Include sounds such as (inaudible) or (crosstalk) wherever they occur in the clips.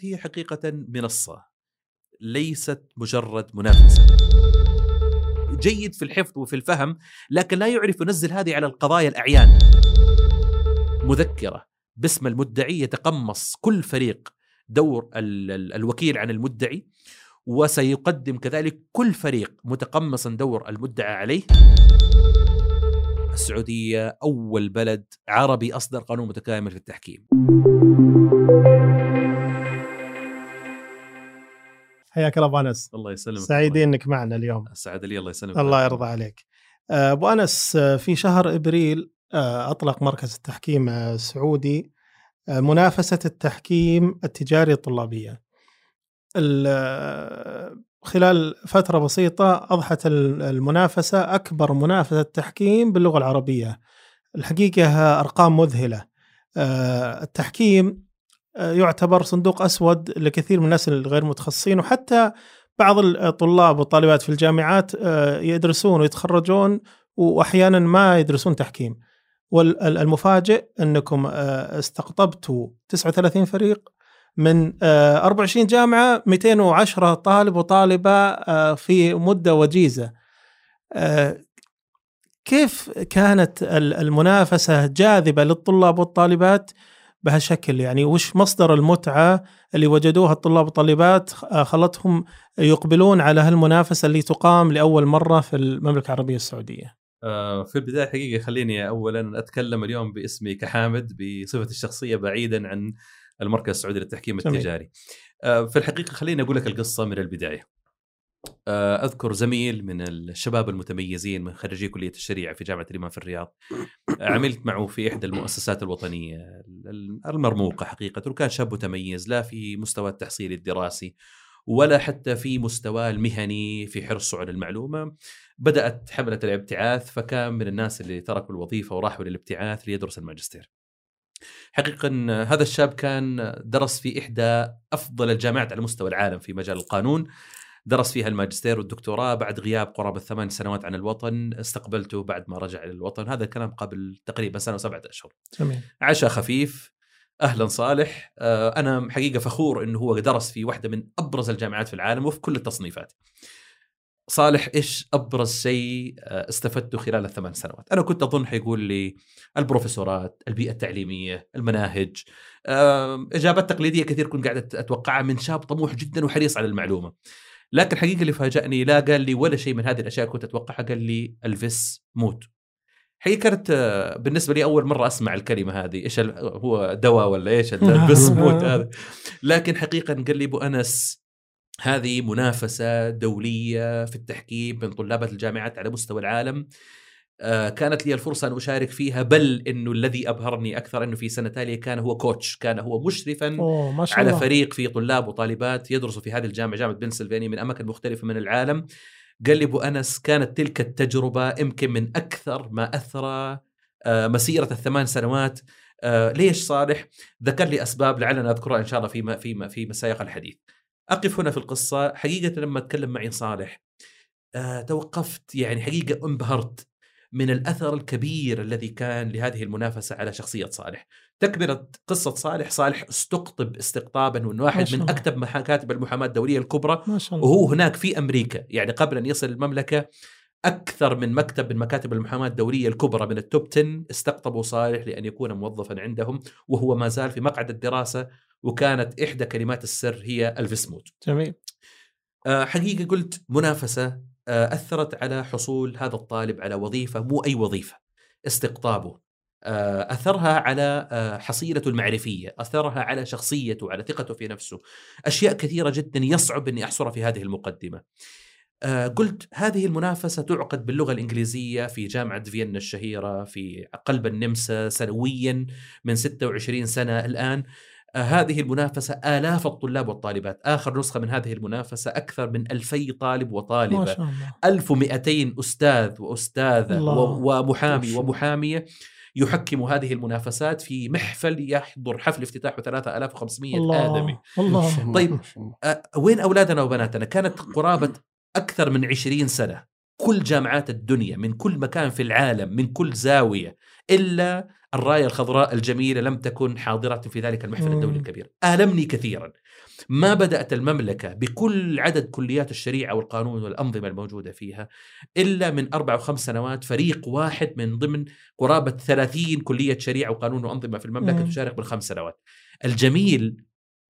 هي حقيقة منصة ليست مجرد منافسة. جيد في الحفظ وفي الفهم لكن لا يعرف ينزل هذه على القضايا الأعيان. مذكرة باسم المدعي يتقمص كل فريق دور ال- ال- الوكيل عن المدعي وسيقدم كذلك كل فريق متقمصا دور المدعى عليه. السعودية أول بلد عربي أصدر قانون متكامل في التحكيم. حياك الله أبو أنس. الله يسلمك. سعيدين إنك معنا اليوم. سعد لي الله يسلمك. الله يرضى عليك. آه، أبو أنس آه، في شهر إبريل آه، أطلق مركز التحكيم السعودي منافسة التحكيم التجاري الطلابية. ال- خلال فترة بسيطة أضحت ال- المنافسة أكبر منافسة تحكيم باللغة العربية. الحقيقة آه، أرقام مذهلة. آه، التحكيم يعتبر صندوق أسود لكثير من الناس الغير متخصصين وحتى بعض الطلاب والطالبات في الجامعات آه، يدرسون ويتخرجون وأحيانا ما يدرسون تحكيم. والمفاجئ أنكم آه، استقطبتوا 39 فريق من آه، 24 جامعة 210 طالب وطالبة آه، في مدة وجيزة. آه، كيف كانت ال- المنافسة جاذبة للطلاب والطالبات؟ بهالشكل يعني وش مصدر المتعة اللي وجدوها الطلاب والطالبات آه، خلتهم يقبلون على هالمنافسة اللي تقام لأول مرة في المملكة العربية السعودية. آه، في البداية حقيقة خليني اولا أتكلم اليوم باسمي كحامد بصفتي الشخصية بعيدا عن المركز السعودي للتحكيم. التجاري. آه، في الحقيقة خليني أقول لك القصة من البداية. آه، أذكر زميل من الشباب المتميزين من خريجي كلية الشريعة في جامعة الإمام في الرياض. آه، عملت معه في إحدى المؤسسات الوطنية المرموقة حقيقة وكان شاب متميز لا في مستوى التحصيل الدراسي ولا حتى في مستواه المهني في حرصه على المعلومة بدأت حملة الابتعاث فكان من الناس اللي تركوا الوظيفة وراحوا للابتعاث ليدرس الماجستير. حقيقه هذا الشاب كان درس في إحدى أفضل الجامعات على مستوى العالم في مجال القانون درس فيها الماجستير والدكتوراه بعد غياب قرابة ثمان سنوات عن الوطن استقبلته بعد ما رجع إلى الوطن هذا الكلام قبل تقريبا سنة وسبعة أشهر جميل. عشاء خفيف أهلا صالح آه، أنا حقيقة فخور إنه هو درس في واحدة من أبرز الجامعات في العالم وفي كل التصنيفات صالح إيش أبرز شيء آه، استفدته خلال الثمان سنوات؟ أنا كنت أظن حيقول لي البروفيسورات، البيئة التعليمية، المناهج، إجابات تقليدية كثير كنت قاعد أتوقعها من شاب طموح جدا وحريص على المعلومة. لكن حقيقة اللي فاجأني لا قال لي ولا شيء من هذه الأشياء كنت أتوقعها قال لي الفس موت. حقيقة كانت آه، بالنسبة لي أول مرة أسمع الكلمة هذه، إيش ال- هو دواء ولا إيش (laughs) الفس موت هذا؟ لكن حقيقة قال لي أبو أنس هذه منافسة دولية في التحكيم بين طلابة الجامعات على مستوى العالم كانت لي الفرصة أن أشارك فيها بل أنه الذي أبهرني أكثر أنه في سنة تالية كان هو كوتش كان هو مشرفا ما شاء على الله. فريق في طلاب وطالبات يدرسوا في هذه الجامعة جامعة بنسلفانيا من أماكن مختلفة من العالم قال لي أبو أنس كانت تلك التجربة يمكن من أكثر ما أثرى آه، مسيرة الثمان سنوات آه، ليش صالح؟ ذكر لي أسباب لعلنا نذكرها إن شاء الله في في في مسايق الحديث. أقف هنا في القصة حقيقة لما أتكلم معي صالح آه، توقفت يعني حقيقة انبهرت من الأثر الكبير الذي كان لهذه المنافسة على شخصية صالح تكملة قصة صالح صالح استقطب استقطابا من واحد من الله. أكتب مكاتب المحاماة الدولية الكبرى ما شاء الله وهو هناك في أمريكا يعني قبل أن يصل المملكة أكثر من مكتب من مكاتب المحاماة الدولية الكبرى من التوب 10 استقطبوا صالح لأن يكون موظفا عندهم وهو ما زال في مقعد الدراسة وكانت إحدى كلمات السر هي الفسموت. جميل آه، حقيقة قلت منافسة أثرت على حصول هذا الطالب على وظيفة مو أي وظيفة استقطابه. آه، أثرها على آه، حصيلته المعرفية، أثرها على شخصيته، على ثقته في نفسه، أشياء كثيرة جدا يصعب أني احصرها في هذه المقدمة. آه، قلت هذه المنافسة تعقد باللغة الإنجليزية في جامعة فيينا الشهيرة في قلب النمسا سنويا من 26 سنة الآن. آه، هذه المنافسة آلاف الطلاب والطالبات. آخر نسخة من هذه المنافسة أكثر من ألفي طالب ما وطالبة شاء الله. 1200 أستاذ وأستاذة الله. ومحامي ما الله. ومحامية يحكموا هذه المنافسات في محفل يحضر حفل افتتاحه 3500 آدمي. الله. الله طيب. أه، وين أولادنا وبناتنا؟ كانت قرابة أكثر من 20 سنة. كل جامعات الدنيا من كل مكان في العالم من كل زاوية إلا الراية الخضراء الجميلة لم تكن حاضرة في ذلك المحفل مم. الدولي الكبير آلمني كثيرا ما بدأت المملكة بكل عدد كليات الشريعة والقانون والأنظمة الموجودة فيها إلا من أربع أو خمس سنوات فريق واحد من ضمن قرابة 30 كلية شريعة وقانون وأنظمة في المملكة مم. تشارك بالخمس سنوات الجميل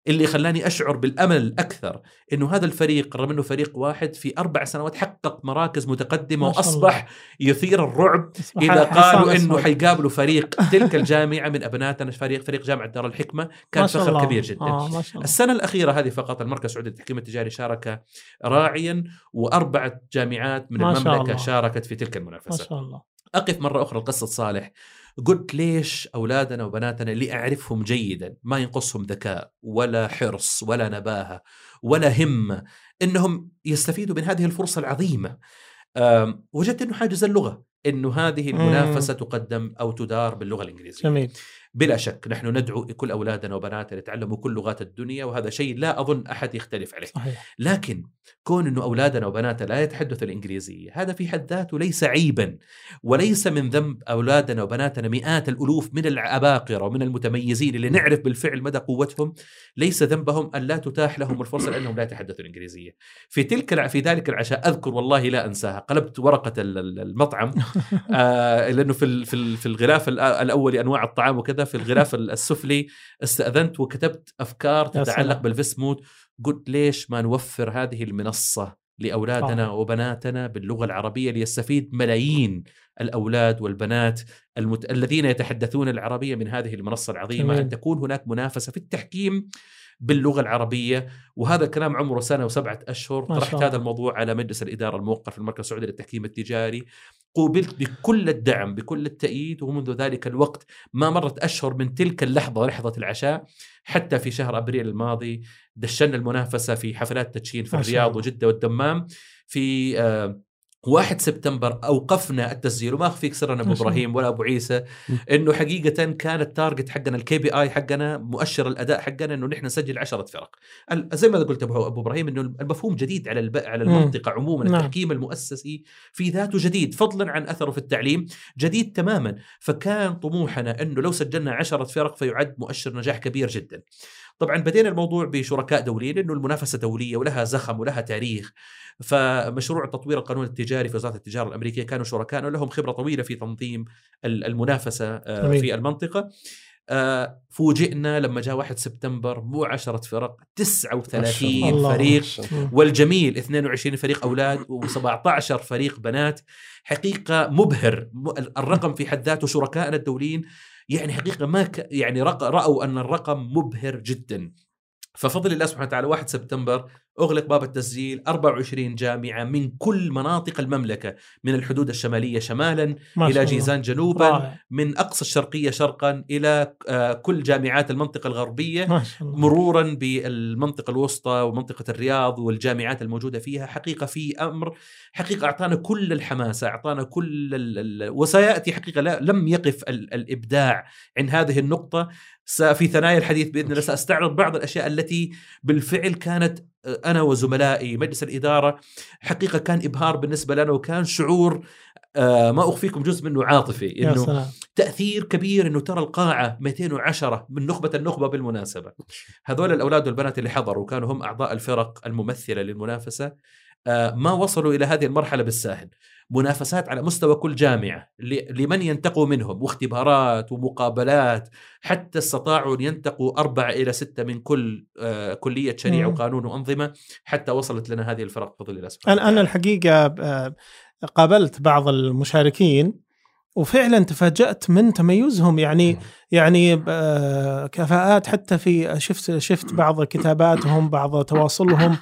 اللي خلاني أشعر بالأمل أكثر إنه هذا الفريق رغم إنه فريق واحد في أربع سنوات حقق مراكز متقدمة ما. وأصبح يثير الرعب إذا قالوا إنه. حيقابلوا فريق (laughs) تلك الجامعة من ابناتنا فريق فريق جامعة دار الحكمة ما كان فخر الله. كبير جدا آه ما شاء الله السنة الأخيرة هذه فقط المركز السعودي للتحكيم التجاري شارك راعيا وأربعة جامعات من ما الله. شاركت في تلك ما المنافسة شاء الله أقف مرة أخرى لقصة صالح قلت ليش أولادنا وبناتنا اللي أعرفهم جيدا ما ينقصهم ذكاء ولا حرص ولا نباهة ولا همة إنهم يستفيدوا من هذه الفرصة العظيمة. أم، وجدت أنه حاجز اللغة أنه هذه المنافسة تقدم أو تدار باللغة الإنجليزية. جميل. بلا شك نحن ندعو كل أولادنا وبناتنا يتعلموا كل لغات الدنيا وهذا شيء لا أظن أحد يختلف عليه. صحيح. لكن كون إنه أولادنا وبناتنا لا يتحدثوا الإنجليزية هذا في حد ذاته ليس عيبا وليس من ذنب أولادنا وبناتنا مئات الألوف من العباقرة ومن المتميزين اللي نعرف بالفعل مدى قوتهم. ليس ذنبهم أن لا تتاح لهم الفرصة لأنهم لا يتحدثوا الإنجليزية. في تلك في ذلك العشاء أذكر والله لا أنساها قلبت ال- المطعم. (laughs) آه لأنه في ال- في ال- في الغلاف الأ- الأول أنواع الطعام وكذا في الغلاف السفلي استأذنت وكتبت أفكار يا تتعلق سلام. بالفيسموت قلت ليش ما نوفر هذه المنصة لأولادنا. وبناتنا باللغة العربية ليستفيد ملايين الأولاد والبنات المت... الذين يتحدثون العربية من هذه المنصة العظيمة. أن تكون هناك منافسة في التحكيم باللغة العربية وهذا الكلام عمره سنة وسبعة أشهر ما شاء طرحت. هذا الموضوع على مجلس الإدارة الموقر في المركز السعودي للتحكيم التجاري قوبلت بكل الدعم بكل التأييد ومنذ ذلك الوقت ما مرت أشهر من تلك اللحظة لحظة العشاء حتى في شهر أبريل الماضي دشنا المنافسة في حفلات تدشين في الرياض. وجدة والدمام في آه 1 سبتمبر أوقفنا التسجيل وما اخفيك سرا أبو. إبراهيم ولا أبو عيسى إنه حقيقة كان ال target حقنا ال KPI حقنا مؤشر الأداء حقنا إنه نحن نسجل 10 فرق زي ما قلت ابو أبو إبراهيم إنه المفهوم جديد على الب... على. المنطقة عموما نعم. التحكيم المؤسسي في ذاته جديد فضلا عن أثره في التعليم جديد تماما فكان طموحنا إنه لو سجلنا 10 فرق فيعد مؤشر نجاح كبير جدا طبعا بدينا الموضوع بشركاء دوليين لأنه المنافسة دولية ولها زخم ولها تاريخ فمشروع تطوير القانون التجاري في وزارة التجارة الأمريكية كانوا شركاء لهم خبرة طويلة في تنظيم ال- المنافسة آه،. في المنطقة آه، فوجئنا لما جاء 1 سبتمبر مو 10 فرق 39 الله. فريق. والجميل 22 فريق أولاد و17 فريق بنات. حقيقة مبهر. الرقم في حد ذاته شركائنا الدوليين يعني حقيقة ما ك... يعني رق... رأوا أن الرقم مبهر جدا. ففضل الله سبحانه وتعالى 1 سبتمبر أغلق باب التسجيل 24 جامعة من كل مناطق المملكة من الحدود الشمالية شمالا الله. جيزان جنوبا رائع. من أقصى الشرقية شرقا إلى آه، كل جامعات شاء الله مرورا بالمنطقة الوسطى ومنطقة الرياض والجامعات الموجودة فيها حقيقة في أمر حقيقة أعطانا كل الحماسه أعطانا كل ال ال وسيأتي حقيقة لا لم يقف ال الإبداع عند هذه النقطة س- في ثنايا الحديث بإذن الله سأستعرض بعض الأشياء التي بالفعل كانت أنا وزملائي مجلس الإدارة حقيقة كان إبهار بالنسبة لنا وكان شعور آه، ما أخفيكم جزء منه عاطفي إنه تأثير كبير إنه ترى القاعة 210 من نخبة النخبة بالمناسبة. هذول الأولاد والبنات اللي حضروا كانوا هم أعضاء الفرق الممثلة للمنافسة. ما وصلوا إلى هذه المرحلة بالساهل. منافسات على مستوى كل جامعة لمن ينتقوا منهم؟ واختبارات ومقابلات. حتى استطاعوا أن ينتقوا أربعة إلى ستة من كل آه، كلية شريعة. وقانون وأنظمة حتى وصلت لنا هذه الفرق بفضل الله سبحانه أنا أنا. الحقيقة آه، قابلت بعض المشاركين وفعلا تفاجأت من تميزهم. يعني يعني آه، كفاءات حتى في شفت شفت (coughs) بعض كتاباتهم بعض تواصلهم.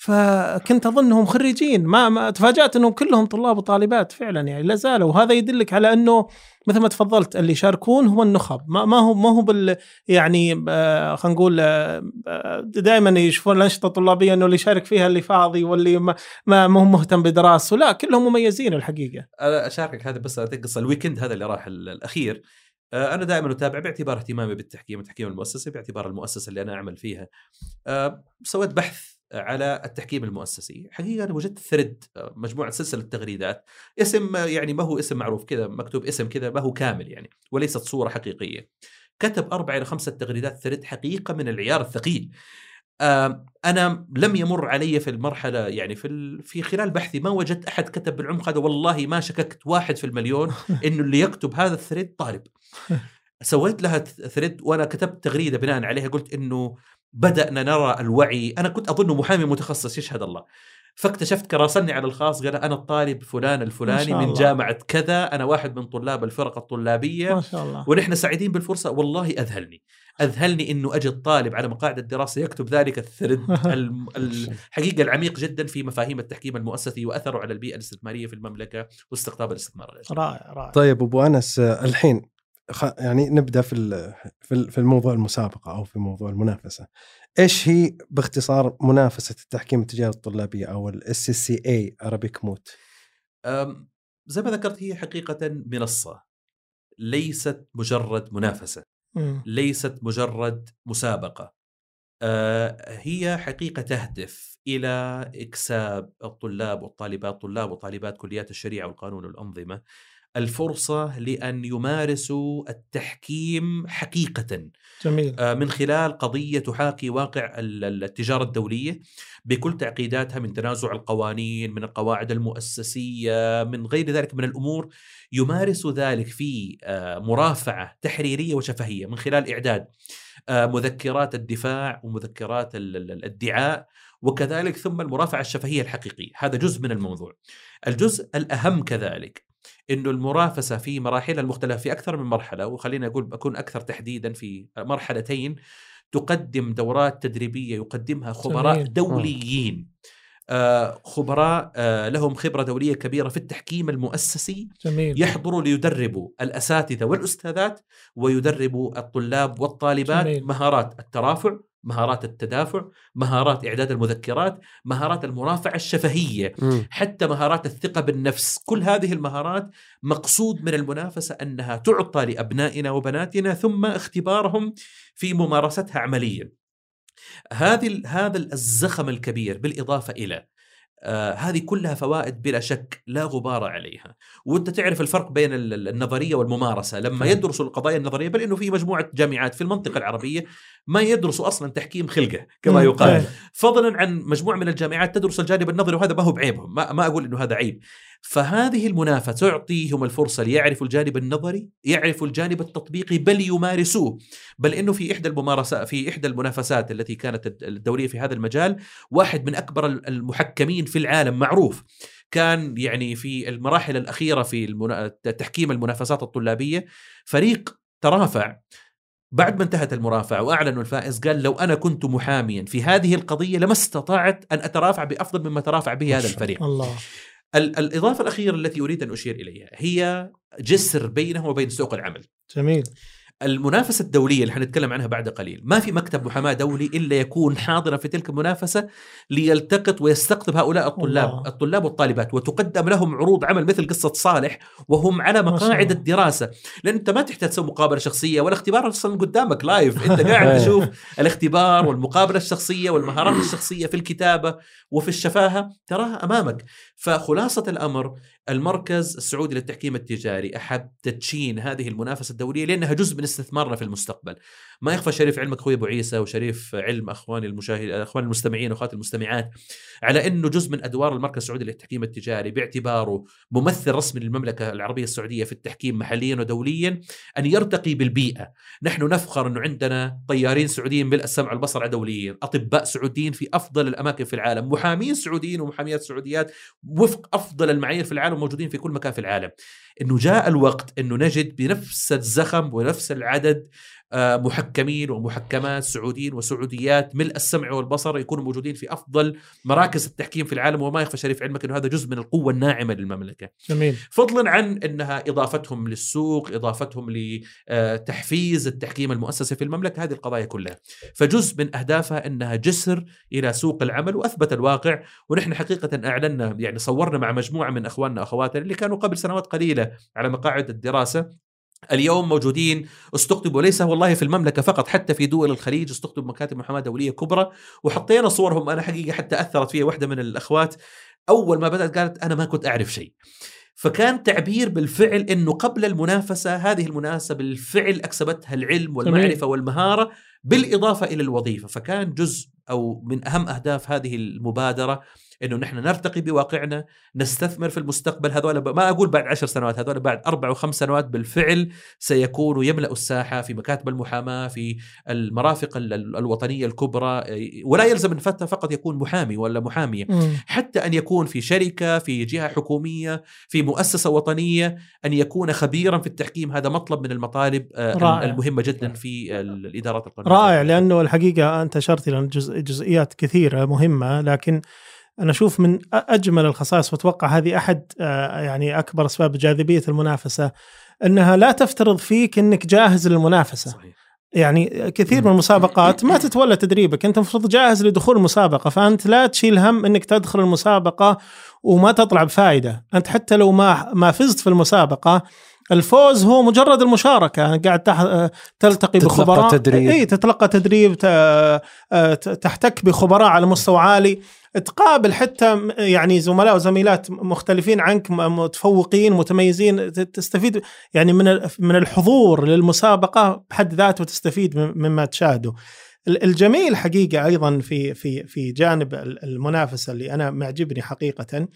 فكنت اظنهم خريجين. ما, ما تفاجأت أنهم كلهم طلاب وطالبات فعلا يعني. لا زالوا. وهذا يدلك على أنه مثل ما تفضلت اللي يشاركون هو النخب. ما, ما هو ما هو بال يعني آه خلينا نقول آه دائما يشوفون الأنشطة الطلابية أنه اللي يشارك فيها اللي فاضي واللي ما ما هو مهتم بدراسته. لا كلهم مميزين الحقيقة. أنا أشاركك هذا بس قصة. الويكند هذا اللي راح الأخير آه، أنا دائما أتابع باعتبار اهتمامي بالتحكيم وتحكيم المؤسسي باعتبار المؤسسة اللي أنا أعمل فيها. آه، سويت بحث على التحكيم المؤسسي. حقيقة أنا وجدت thread مجموعة سلسلة تغريدات. اسم يعني ما هو اسم معروف كذا مكتوب اسم كذا ما هو كامل يعني وليست صورة حقيقية. كتب أربعة إلى خمسة تغريدات thread حقيقة من العيار الثقيل. أنا لم يمر علي في المرحلة يعني في في خلال بحثي ما وجدت أحد كتب بالعمق هذا والله ما شككت واحد في المليون (laughs) إنه اللي يكتب هذا ال thread طالب. سويت لها thread وأنا كتبت تغريدة بناء عليها قلت إنه بدأنا نرى الوعي. أنا كنت اظنه محامي متخصص يشهد الله. فاكتشفت راسلني على الخاص قال أنا الطالب فلان الفلاني من جامعة كذا أنا واحد من طلاب الفرق الطلابية. ما شاء الله. ونحن سعيدين بالفرصة. والله أذهلني. أذهلني إنه اجد طالب على مقاعد الدراسة يكتب ذلك ال thread (laughs) الحقيقة العميق جدا في مفاهيم التحكيم المؤسسي وأثره على البيئة الاستثمارية في المملكة واستقطاب الاستثمار رائع رائع. طيب أبو أنس الحين يعني نبدأ في في الموضوع المسابقة أو في موضوع المنافسة. إيش هي باختصار منافسة التحكيم التجاري الطلابية أو ال SCCA Arabic Moot زي ما ذكرت هي حقيقة منصة. ليست مجرد منافسة. ليست مجرد مسابقة. آه، هي حقيقة تهدف إلى إكساب الطلاب والطالبات طلاب وطالبات كليات الشريعة والقانون والأنظمة. الفرصة لأن يمارسوا التحكيم حقيقة جميل. آه، من خلال قضية تحاكي واقع التجارة الدولية بكل تعقيداتها من تنازع القوانين من القواعد المؤسسية من غير ذلك من الأمور يمارس ذلك في آه، مرافعة تحريرية وشفهية من خلال إعداد آه، مذكرات الدفاع ومذكرات الادعاء وكذلك ثم المرافعة الشفهية الحقيقية هذا جزء من الموضوع الجزء الأهم كذلك إنه المرافسة في مراحلها المختلفه في أكثر من مرحلة وخلينا أقول بكون أكثر تحديدا في مرحلتين تقدم دورات تدريبية يقدمها خبراء جميل. دوليين آه خبراء آه لهم خبرة دولية كبيرة في التحكيم المؤسسي جميل. يحضروا ليدربوا الأساتذة والأستاذات ويدربوا الطلاب والطالبات جميل. مهارات الترافع مهارات التدافع مهارات إعداد المذكرات مهارات المرافعة الشفهية م. حتى مهارات الثقة بالنفس كل هذه المهارات مقصود من المنافسة أنها تعطى لأبنائنا وبناتنا ثم اختبارهم في ممارستها عمليا هذه هذا الزخم الكبير بالإضافة إلى آه هذه كلها فوائد بلا شك لا غبار عليها. وأنت تعرف الفرق بين النظرية والممارسة. لما يدرسوا القضايا النظرية بل إنه في مجموعة جامعات في المنطقة العربية ما يدرسوا أصلا تحكيم خلقة كما يقال. فضلا عن مجموعة من الجامعات تدرس الجانب النظري وهذا ما هو بعيبهم. ما, ما أقول إنه هذا عيب. فهذه المنافسه تعطيهم الفرصة ليعرفوا الجانب النظري يعرفوا الجانب التطبيقي بل يمارسوه. بل إنه في إحدى الممارسات في إحدى المنافسات التي كانت الدولية في هذا المجال واحد من أكبر المحكمين في العالم معروف. كان يعني في المراحل الأخيرة في تحكيم المنافسات الطلابية فريق ترافع. بعد ما انتهت المرافعة وأعلنوا الفائز قال لو أنا كنت محاميا في هذه القضية لما استطعت أن أترافع بأفضل مما ترافع به هذا الفريق. الله. الإضافة الأخيرة التي أريد أن أشير إليها هي جسر بينه وبين سوق العمل. جميل. المنافسة الدولية اللي حنتكلم عنها بعد قليل. ما في مكتب محاماة دولي إلا يكون حاضرا في تلك المنافسة ليلتقط ويستقطب هؤلاء الطلاب الله. الطلاب والطالبات وتقدم لهم عروض عمل مثل قصة صالح وهم على مقاعد الدراسة. لأن أنت ما تحتاج تسوي مقابلة شخصية والاختبار أصلا قدامك لايف أنت (laughs) قاعد تشوف الاختبار والمقابلة الشخصية والمهارات الشخصية في الكتابة وفي الشفاهة. تراها أمامك. فخلاصة الأمر المركز السعودي للتحكيم التجاري أحب تدشين هذه المنافسة الدولية لأنها جزء من استثمارنا في المستقبل. ما يخفى شريف علمك أخوي أبو عيسى وشريف علم أخواني المشاهد اخواني المستمعين واخواتي المستمعات على إنه جزء من أدوار المركز السعودي للتحكيم التجاري باعتباره ممثل رسمي للمملكة العربية السعودية في التحكيم محليا ودوليا أن يرتقي بالبيئة، نحن نفخر إنه عندنا طيارين سعوديين ملء السمع والبصر دوليين، أطباء سعوديين في أفضل الأماكن في العالم، محامين سعوديين ومحاميات سعوديات وفق أفضل المعايير في العالم موجودين في كل مكان في العالم. إنه جاء الوقت إنه نجد بنفس الزخم ونفس العدد محكمين ومحكمات سعوديين وسعوديات ملء السمع والبصر يكونوا موجودين في أفضل مراكز التحكيم في العالم وما يخفى شريف علمك إنه هذا جزء من القوة الناعمة للمملكة. جميل. فضلا عن إنها إضافتهم للسوق إضافتهم لتحفيز التحكيم المؤسسي في المملكة هذه القضايا كلها. فجزء من أهدافها إنها جسر إلى سوق العمل وأثبت الواقع ونحن حقيقة أعلنا يعني صورنا مع مجموعة من أخواننا وأخواتنا اللي كانوا قبل سنوات قليلة على مقاعد الدراسة اليوم موجودين استقطبوا ليس والله في المملكة فقط حتى في دول الخليج استقطبوا مكاتب محاماة دولية كبرى وحطينا صورهم أنا حقيقة حتى أثرت فيها واحدة من الأخوات أول ما بدأت قالت أنا ما كنت أعرف شيء. فكان تعبير بالفعل إنه قبل المنافسة هذه المناسبة بالفعل أكسبتها العلم والمعرفة والمهارة بالإضافة إلى الوظيفة. فكان جزء أو من أهم أهداف هذه المبادرة إنه نحن نرتقي بواقعنا نستثمر في المستقبل هذول ما أقول بعد عشر سنوات هذول بعد أربع وخمس سنوات بالفعل سيكونوا يملأوا الساحة في مكاتب المحاماة في المرافق ال- ال- الوطنية الكبرى ولا يلزم إن فتى فقط يكون محامي ولا محامية. حتى أن يكون في شركة في جهة حكومية في مؤسسة وطنية أن يكون خبيرا في التحكيم هذا مطلب من المطالب آه، رائع. المهمة جدا في ال- الإدارات القانونية رائع لأنه الحقيقة أنت أشرت إلى جزئيات كثيرة مهمة لكن أنا أشوف من أجمل الخصائص وأتوقع هذه أحد آه، يعني أكبر أسباب جاذبية المنافسة أنها لا تفترض فيك إنك جاهز للمنافسة. صحيح. يعني كثير من المسابقات ما تتولى تدريبك أنت المفروض جاهز لدخول المسابقة فأنت لا تشيل هم إنك تدخل المسابقة وما تطلع بفائدة. أنت حتى لو ما ما فزت في المسابقة الفوز هو مجرد المشاركة قاعد تح... تلتقي تتلقى بخبراء تدريب. إي تتلقى تدريب ت... تحتك بخبراء على مستوى عالي تقابل حتى يعني زملاء وزميلات مختلفين عنك متفوقين متميزين تستفيد يعني من من الحضور للمسابقة بحد ذاته تستفيد م- مما تشاهده. ال- الجميل حقيقة أيضا في في في جانب ال- المنافسة اللي أنا معجبني حقيقه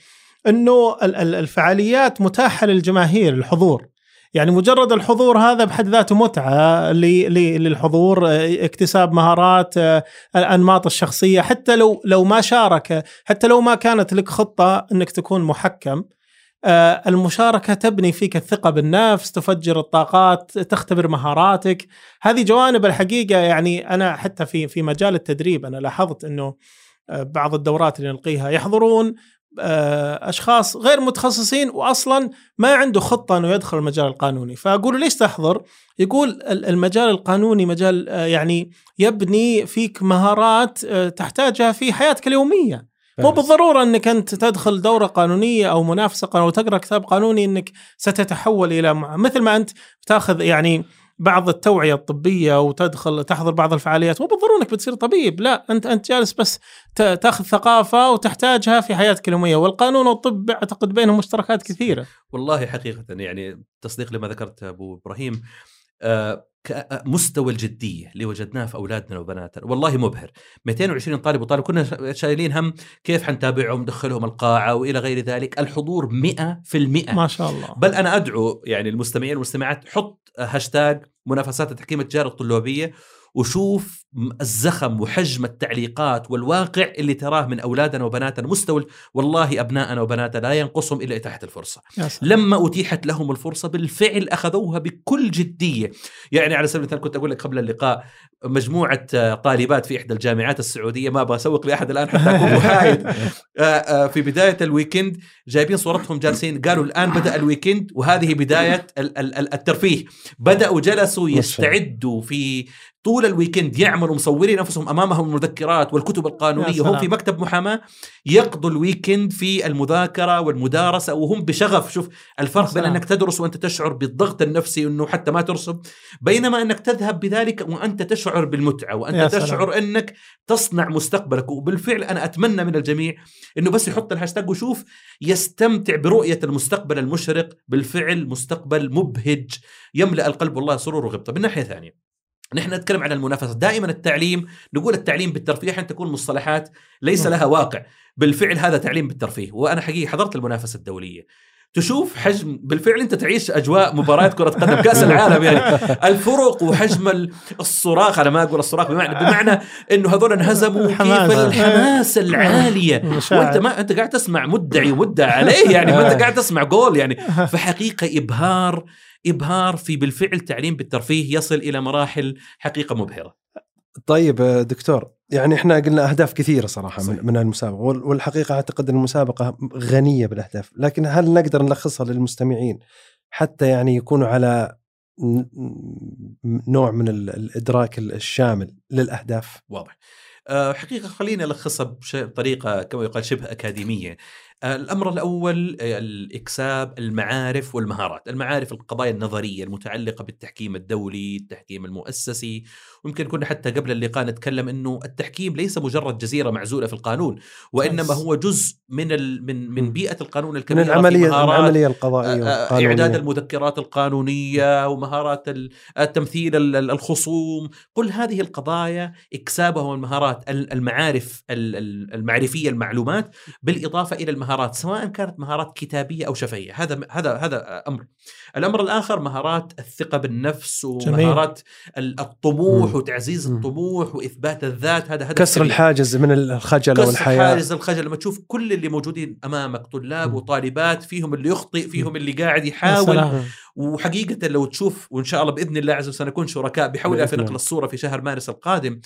إنه ال- ال- الفعاليات متاحة للجماهير الحضور. يعني مجرد الحضور هذا بحد ذاته متعة للحضور آه، اكتساب مهارات آه، الأنماط الشخصية. حتى لو لو ما شارك حتى لو ما كانت لك خطة إنك تكون محكم آه، المشاركة تبني فيك الثقة بالنفس تفجر الطاقات تختبر مهاراتك. هذه جوانب الحقيقة يعني أنا حتى في في مجال التدريب أنا لاحظت إنه بعض الدورات اللي نلقيها يحضرون أشخاص غير متخصصين واصلا ما عنده خطة إنه يدخل المجال القانوني. فأقول له ليش تحضر؟ يقول ال- المجال القانوني مجال آه، يعني يبني فيك مهارات آه، تحتاجها في حياتك اليومية. مو بالضرورة إنك أنت تدخل دورة قانونية أو منافسة قانونية وتقرا كتاب قانوني إنك ستتحول إلى مع- مثل ما أنت تأخذ يعني بعض التوعية الطبية وتدخل تحضر بعض الفعاليات. مو بالضروره إنك بتصير طبيب لا أنت أنت جالس بس تأخذ ثقافة وتحتاجها في حياتك اليوميه والقانون والطب أعتقد بينهم مشتركات كثيرة. والله حقيقة يعني تصديق لما ذكرت آه، ك- آه، مستوى الجدية اللي وجدناه في أولادنا وبناتنا. والله مبهر. 220 طالب وطالب كنا شا- شايلين هم كيف حنتابعهم ندخلهم القاعة وإلى غير ذلك. الحضور 100% ما شاء الله. بل أنا أدعو يعني المستمعين والمستمعات حط هاشتاج منافسات التحكيم التجاري الطلابية وشوف الزخم وحجم التعليقات والواقع اللي تراه من أولادنا وبناتنا مستوى والله أبنائنا وبناتنا لا ينقصهم الفرصة. يا سلام. لما أتيحت لهم الفرصة بالفعل أخذوها بكل جدية، يعني على سبيل المثال كنت أقول لك قبل اللقاء مجموعة طالبات في إحدى الجامعات السعودية ما أبغى اسوق لأحد الآن حتى أكون (laughs) محايد. آه، آه، في بداية ال weekend جايبين صورتهم جالسين. قالوا الآن بدأ ال weekend وهذه بداية ال- ال- ال- الترفيه، بدأوا جلسوا. يستعدوا في طول ال weekend يعملوا مصورين أنفسهم أمامهم المذكرات والكتب القانونية. هم في مكتب محاماة يقضوا ال weekend في المذاكرة والمدارسة وهم بشغف شوف الفرق بين. أنك تدرس وأنت تشعر بالضغط النفسي إنه حتى ما ترسب بينما أنك تذهب بذلك وأنت تشعر بالمتعة وأنت سلام. تشعر إنك تصنع مستقبلك وبالفعل أنا أتمنى من الجميع إنه بس يحط الهاشتاج ويشوف يستمتع برؤية المستقبل المشرق بالفعل مستقبل مبهج يملأ القلب والله سرور وغبطة من ناحية ثانية نحن نتكلم عن المنافسة. دائما التعليم نقول التعليم بالترفيه أحيانا تكون مصطلحات ليس لها واقع. بالفعل هذا تعليم بالترفيه. وأنا حقيقي حضرت المنافسة الدولية. تشوف حجم بالفعل أنت تعيش أجواء مباريات كرة قدم كأس العالم يعني. الفرق وحجم ال- الصراخ أنا ما أقول الصراخ بمعنى بمعنى إنه هذول انهزموا كيف الحماس. الحماس العالية. وأنت ما أنت قاعد تسمع مدعي ومدعى عليه يعني. ما أنت قاعد تسمع جول يعني. فحقيقة إبهار إبهار في بالفعل تعليم بالترفيه يصل إلى مراحل حقيقة مبهرة. طيب دكتور يعني إحنا قلنا أهداف كثيرة صراحة صحيح. من, المسابقة وال- والحقيقة أعتقد إن المسابقة غنية بالأهداف لكن هل نقدر نلخصها للمستمعين حتى يعني يكونوا على نوع من ال- الإدراك الشامل للأهداف؟ واضح. آه، حقيقة خلينا نلخصها بطريقة كما يقال شبه أكاديمية. الأمر الأول آه، الإكساب المعارف والمهارات. المعارف القضايا النظرية المتعلقة بالتحكيم الدولي التحكيم المؤسسي ويمكن كنا حتى قبل اللقاء نتكلم أنه التحكيم ليس مجرد جزيرة معزولة في القانون وإنما بس. هو جزء من ال من من مم. بيئة القانون من الكبيرة في العملية العملية القضائية آه، آه،. إعداد المذكرات القانونية ومهارات ال- التمثيل ال- ال- الخصوم كل هذه القضايا اكسابها والمهارات ال- المعارف ال- ال- المعرفية المعلومات بالإضافة إلى المهارات سواء كانت مهارات كتابية أو شفهية هذا هذا هذا أمر الأمر الآخر مهارات الثقة بالنفس جميل. ومهارات ال- الطموح. وتعزيز. الطموح وإثبات الذات هذا هدف كسر كبير. الحاجز من الخجل كسر والحياة حاجز الخجل لما تشوف كل اللي موجودين أمامك طلاب. وطالبات فيهم اللي يخطئ فيهم اللي قاعد يحاول. وحقيقة لو تشوف وإن شاء الله بإذن الله عز وجل سنكون شركاء بحول في نقل. الصورة في شهر مارس القادم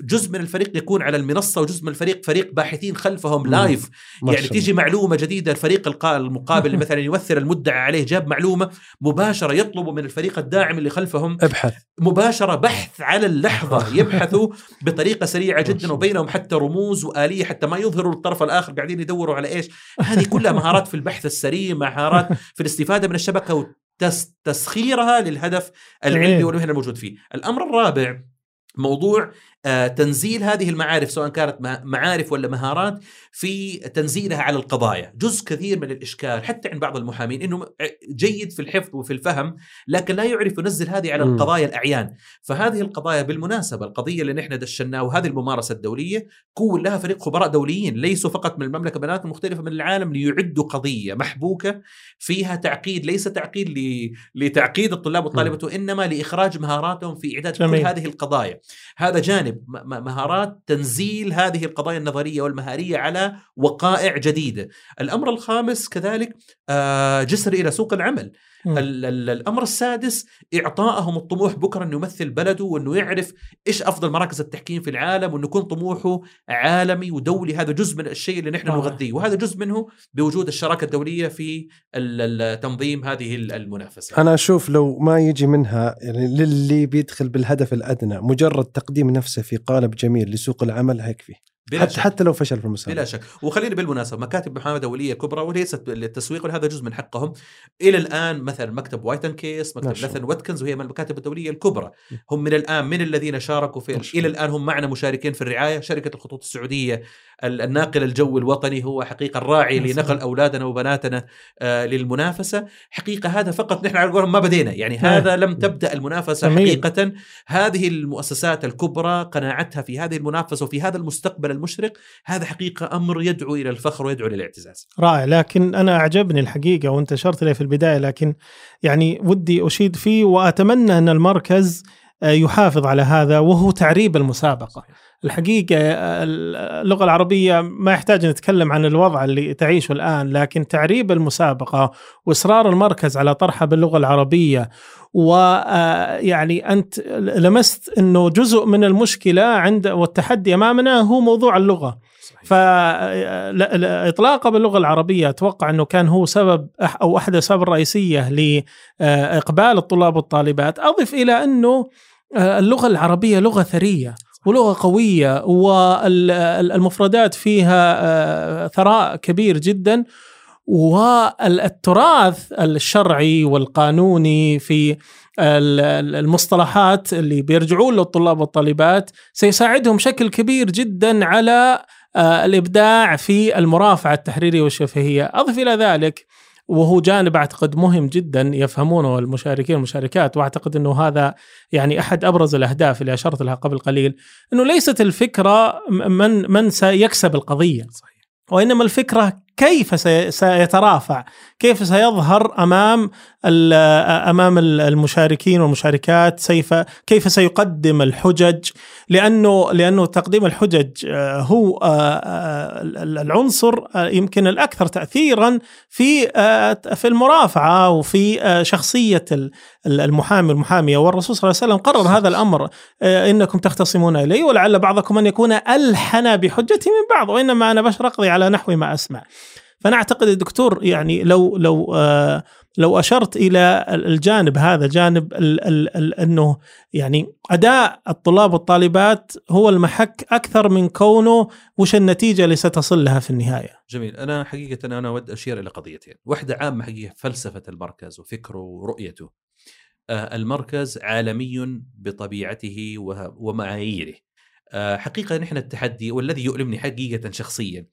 جزء من الفريق يكون على المنصة وجزء من الفريق فريق باحثين خلفهم. لايف يعني. تيجي معلومة جديدة الفريق المقابل (laughs) مثلا يمثل المدعى عليه جاب معلومة مباشرة يطلبوا من الفريق الداعم اللي خلفهم ابحث مباشرة بحث على اللحظة (laughs) يبحثوا بطريقة سريعة جدا. وبينهم حتى رموز وآلية حتى ما يظهروا الطرف الآخر قاعدين يدوروا على إيش هذه كلها مهارات في البحث السريع مهارات في الاستفادة من الشبكة وتسخيرها للهدف العلمي. والمهني الموجود فيه الأمر الرابع موضوع تنزيل هذه المعارف سواء كانت مع- معارف ولا مهارات في تنزيلها على القضايا. جزء كثير من الإشكال حتى عند بعض المحامين أنه جيد في الحفظ وفي الفهم لكن لا يعرف ينزل هذه على. القضايا الأعيان. فهذه القضايا بالمناسبة القضية اللي نحن دشناها وهذه الممارسة الدولية كون لها فريق خبراء دوليين ليسوا فقط من المملكة بلدات مختلفة من العالم ليعدوا قضية محبوكة فيها تعقيد ليس تعقيد ل- لتعقيد الطلاب والطالبات وإنما لإخراج مهاراتهم في إعداد كل. هذه القضايا. هذا جانب. م- مهارات تنزيل هذه القضايا النظرية والمهارية على وقائع جديدة الأمر الخامس كذلك آه، جسر إلى سوق العمل. ال- ال- الأمر السادس اعطائهم الطموح بكرة إنه يمثل بلده وإنه يعرف إيش أفضل مراكز التحكيم في العالم وإنه يكون طموحه عالمي ودولي. هذا جزء من الشيء اللي نحن. نغذيه. وهذا جزء منه بوجود الشراكة الدولية في تنظيم هذه ال- المنافسة. أنا أشوف لو ما يجي منها يعني للي بيدخل بالهدف الأدنى مجرد تقديم نفسه في قالب جميل لسوق العمل هيكفي بلا حتى شك. حتى لو فشل في المسابقة بلا شك وخلينا بالمناسبة مكاتب محاماة دولية كبرى وليست للتسويق وهذا جزء من حقهم إلى الآن مثلا مكتب White & Case مكتب. Latham & Watkins وهي من المكاتب الدولية الكبرى هم من الآن من الذين شاركوا في إلى. الآن هم معنا مشاركين في الرعاية شركة الخطوط السعودية ال- الناقل الجوي الوطني هو حقيقة الراعي سلام. لنقل أولادنا وبناتنا آه، للمنافسة. حقيقة هذا فقط نحن على قولهم ما بدينا. يعني هذا لم تبدأ المنافسة. حقيقة. هذه المؤسسات الكبرى قناعتها في هذه المنافسة وفي هذا المستقبل المشرق هذا حقيقة أمر يدعو إلى الفخر ويدعو للاعتزاز رائع. لكن أنا أعجبني الحقيقة وأنت أشرت لي في البداية لكن يعني ودي أشيد فيه وأتمنى أن المركز آه، يحافظ على هذا وهو تعريب المسابقة. الحقيقة آه، اللغة العربية ما يحتاج نتكلم عن الوضع اللي تعيشه الآن لكن تعريب المسابقة وإصرار المركز على طرحها باللغة العربية ويعني أنت لمست إنه جزء من المشكلة عند والتحدي أمامنا هو موضوع اللغة. فاطلاقه باللغة العربية أتوقع إنه كان هو سبب أو أحد الأسباب الرئيسية لاقبال الطلاب والطالبات. أضف إلى إنه آه، اللغة العربية لغة ثرية. ولغة قوية والمفردات فيها آه، ثراء كبير جدا والتراث الشرعي والقانوني في ال- ال- المصطلحات اللي بيرجعون للطلاب والطالبات سيساعدهم بشكل كبير جدا على آه، الإبداع في المرافعة التحريرية والشفهية، أضف إلى ذلك وهو جانب أعتقد مهم جدا يفهمونه المشاركين والمشاركات وأعتقد إنه هذا يعني أحد أبرز الأهداف اللي أشرت لها قبل قليل إنه ليست الفكرة من من سيكسب القضية صحيح. وإنما الفكرة كيف سي- سيترافع؟ كيف سيظهر أمام أمام ال- المشاركين والمشاركات؟ سيف كيف سيقدم الحجج؟ لأنه لأنه تقديم الحجج آه، هو آه، آه، ال- العنصر يمكن الأكثر تاثيرا في في المرافعة وفي شخصية ال- ال- المحامي والمحاميه والرسول صلى الله عليه وسلم قرر هذا الأمر إنكم تختصمون الي ولعل بعضكم أن يكون ألحن بحجتي من بعض وإنما أنا بشر أقضي على نحو ما أسمع. فأنا أعتقد الدكتور يعني لو لو آه لو أشرت إلى الجانب هذا جانب ال ال ال أنه يعني أداء الطلاب والطالبات هو المحك أكثر من كونه وش النتيجة اللي ستصل لها في النهاية. جميل. أنا حقيقة أنا أود أشير إلى قضيتين. واحدة عامة حقيقة فلسفة المركز وفكره ورؤيته. آه، المركز عالمي بطبيعته ومعاييره. حقيقة نحن التحدي والذي يؤلمني حقيقة شخصيا.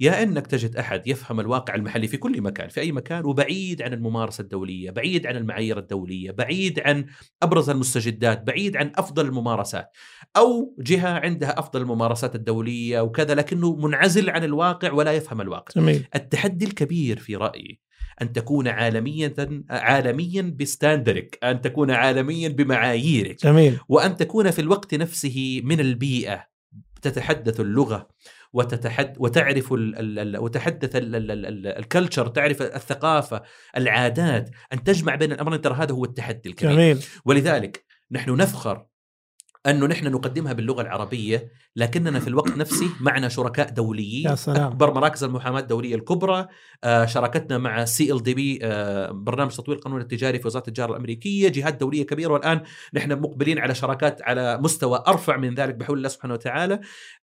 يا أنك تجد أحد يفهم الواقع المحلي في كل مكان في أي مكان وبعيد عن الممارسة الدولية بعيد عن المعايير الدولية بعيد عن أبرز المستجدات بعيد عن أفضل الممارسات أو جهة عندها أفضل الممارسات الدولية وكذا لكنه منعزل عن الواقع ولا يفهم الواقع. جميل. التحدي الكبير في رأيي أن تكون عالميا عالميا بستاندرك، أن تكون عالميا بمعاييرك، جميل. وأن تكون في الوقت نفسه من البيئة. تتحدث اللغة وتتحد وتعرف ال ال ال وتحدث ال- ال- ال- ال- الكلتشر تعرف الثقافة العادات. أن تجمع بين الأمرين ترى هذا هو التحدي الكبير. جميل. ولذلك نحن نفخر أنه نحن نقدمها باللغة العربية لكننا في الوقت (coughs) نفسه معنا شركاء دوليين. يا سلام. أكبر مراكز المحاماة الدولية الكبرى آه، شراكتنا مع سي ال دي بي برنامج تطوير القانون التجاري في وزارة التجارة الأمريكية جهات دولية كبيرة. والآن نحن مقبلين على شراكات على مستوى أرفع من ذلك بحول الله سبحانه وتعالى.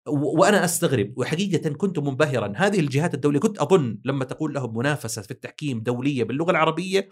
وأنا أستغرب وحقيقة كنت منبهرا. هذه الجهات الدولية كنت أظن لما تقول لهم منافسة في التحكيم دولية باللغة العربية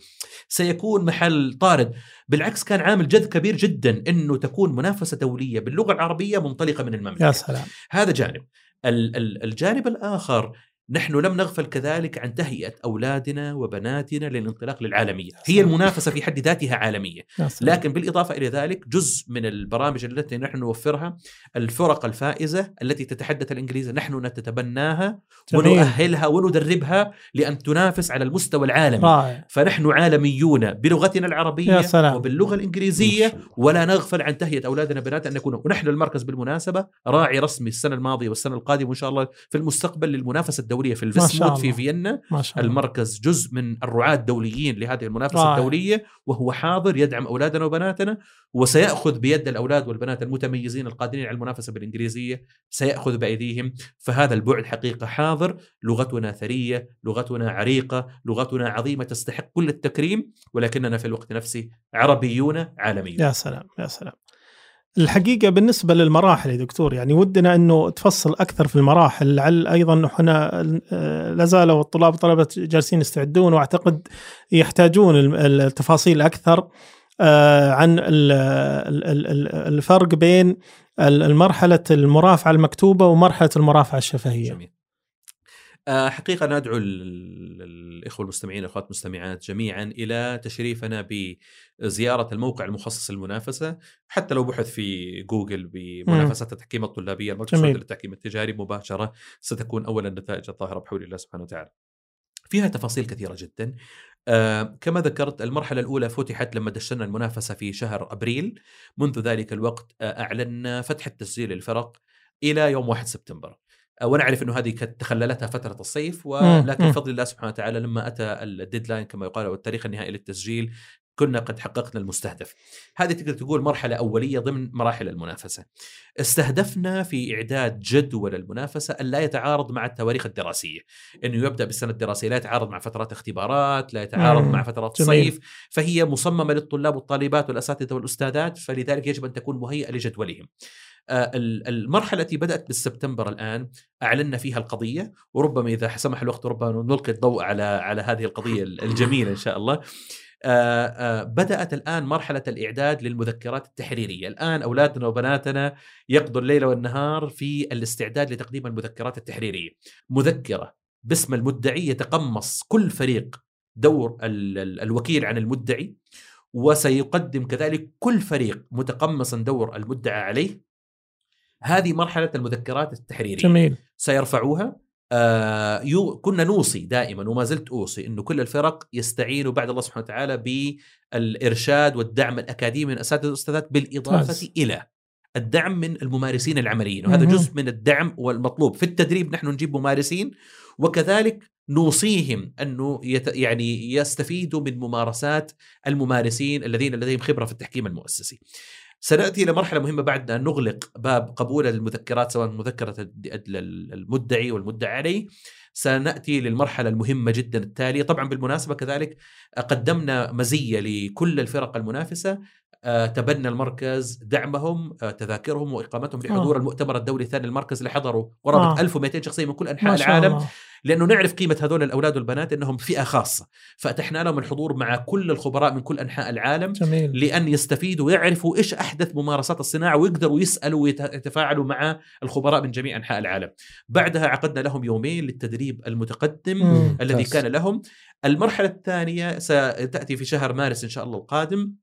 سيكون محل طارد. بالعكس كان عامل جذب كبير جدا إنه تكون منافسة دولية باللغة العربية منطلقة من المملكة. يا سلام. هذا جانب. ال- ال- الجانب الآخر نحن لم نغفل كذلك عن تهيئة أولادنا وبناتنا للانطلاق للعالمية. هي المنافسة في حد ذاتها عالمية. لكن بالإضافة إلى ذلك جزء من البرامج التي نحن نوفرها الفرق الفائزة التي تتحدث الإنجليزية نحن نتبناها. ونؤهلها وندربها لأن تنافس على المستوى العالمي. رائع. فنحن عالميون بلغتنا العربية. وباللغة الإنجليزية ولا نغفل عن تهيئة أولادنا بناتنا أن نكون. ونحن المركز بالمناسبة راعي رسمي السنة الماضية والسنة القادمة وإن شاء الله في المستقبل للمنافسة الدولية. في ما شاء الفيسموت في. فيينا. ما شاء الله. المركز جزء من الرعاة الدوليين لهذه المنافسة رائع. الدولية وهو حاضر يدعم أولادنا وبناتنا وسيأخذ بيد الأولاد والبنات المتميزين القادرين على المنافسة بالإنجليزية سيأخذ بأيديهم. فهذا البعد حقيقة حاضر لغتنا ثرية لغتنا عريقة لغتنا عظيمة تستحق كل التكريم ولكننا في الوقت نفسه عربيون عالميون. يا سلام يا سلام. الحقيقة بالنسبة للمراحل يا دكتور يعني ودنا أنه تفصل أكثر في المراحل لعل أيضا إحنا آه، لا زالوا الطلاب والطلبة جالسين يستعدون وأعتقد يحتاجون التفاصيل أكثر آه، عن ال- ال- ال- ال- الفرق بين ال- المرحلة المرافعة المكتوبة ومرحلة المرافعة الشفهية. جميل. حقيقة ندعو ال- ال- الإخوة المستمعين والأخوات المستمعات جميعا إلى تشريفنا بزيارة الموقع المخصص للمنافسة حتى لو بحث في جوجل بمنافسة التحكيم الطلابية المركز للتحكيم التجاري مباشرة ستكون أول النتائج الظاهرة بحول الله سبحانه وتعالى. فيها تفاصيل كثيرة جدا. آه كما ذكرت المرحلة الأولى فتحت لما دشنا المنافسة في شهر أبريل. منذ ذلك الوقت آه أعلنا فتح التسجيل للفرق إلى يوم 1 سبتمبر. آه، ونعرف إنه هذه كانت تخللتها فترة الصيف ولكن. بفضل الله سبحانه وتعالى لما أتى الديدلاين كما يقال أو التاريخ النهائي للتسجيل كنا قد حققنا المستهدف. هذه تقدر تقول مرحلة أولية ضمن مراحل المنافسة. استهدفنا في إعداد جدول المنافسة أن لا يتعارض مع التواريخ الدراسية، إنه يبدأ بالسنة الدراسية لا يتعارض مع فترات اختبارات، لا يتعارض مم. مع فترات جميل. الصيف، فهي مصممة للطلاب والطالبات والأساتذة والأستاذات فلذلك يجب أن تكون مهيئة لجدولهم. آه، ال- المرحلة التي بدأت بالسبتمبر الآن أعلنا فيها القضية وربما إذا سمح الوقت ربما نلقي الضوء على على هذه القضية الجميلة إن شاء الله. آه، آه، بدأت الآن مرحلة الإعداد للمذكرات التحريرية. الآن أولادنا وبناتنا يقضوا الليل والنهار في الاستعداد لتقديم المذكرات التحريرية. مذكرة باسم المدعي يتقمص كل فريق دور ال- ال- الوكيل عن المدعي وسيقدم كذلك كل فريق متقمصا دور المدعى عليه. هذه مرحلة المذكرات التحريرية جميل سيرفعوها آه يو كنا نوصي دائما وما زلت أوصي إنه كل الفرق يستعينوا بعد الله سبحانه وتعالى بالإرشاد والدعم الأكاديمي من أساتذة والاستاذات بالإضافة ممتاز. إلى الدعم من الممارسين العمليين وهذا مهم. جزء من الدعم والمطلوب في التدريب نحن نجيب ممارسين وكذلك نوصيهم أنه يت يعني يستفيدوا من ممارسات الممارسين الذين لديهم خبرة في التحكيم المؤسسي. سنأتي إلى مرحلة مهمة بعد أن نغلق باب قبول المذكرات سواء مذكرة المدعي والمدعي عليه. سنأتي للمرحلة المهمة جدا التالية. طبعا بالمناسبة كذلك قدمنا مزية لكل الفرق المنافسة. تبنى المركز دعمهم آه، تذاكرهم وإقامتهم لحضور آه. المؤتمر الدولي الثاني المركز اللي حضروا قرابه آه. 1200 شخصية من كل أنحاء ما شاء العالم الله. لأنه نعرف قيمة هذول الأولاد والبنات إنهم فئة خاصة فأتحنا لهم الحضور مع كل الخبراء من كل أنحاء العالم جميل لأن يستفيدوا ويعرفوا إيش أحدث ممارسات الصناعة ويقدروا يسألوا ويتفاعلوا مع الخبراء من جميع أنحاء العالم. بعدها عقدنا لهم يومين للتدريب المتقدم مم. الذي. كان لهم. المرحلة الثانية ستأتي في شهر مارس إن شاء الله القادم.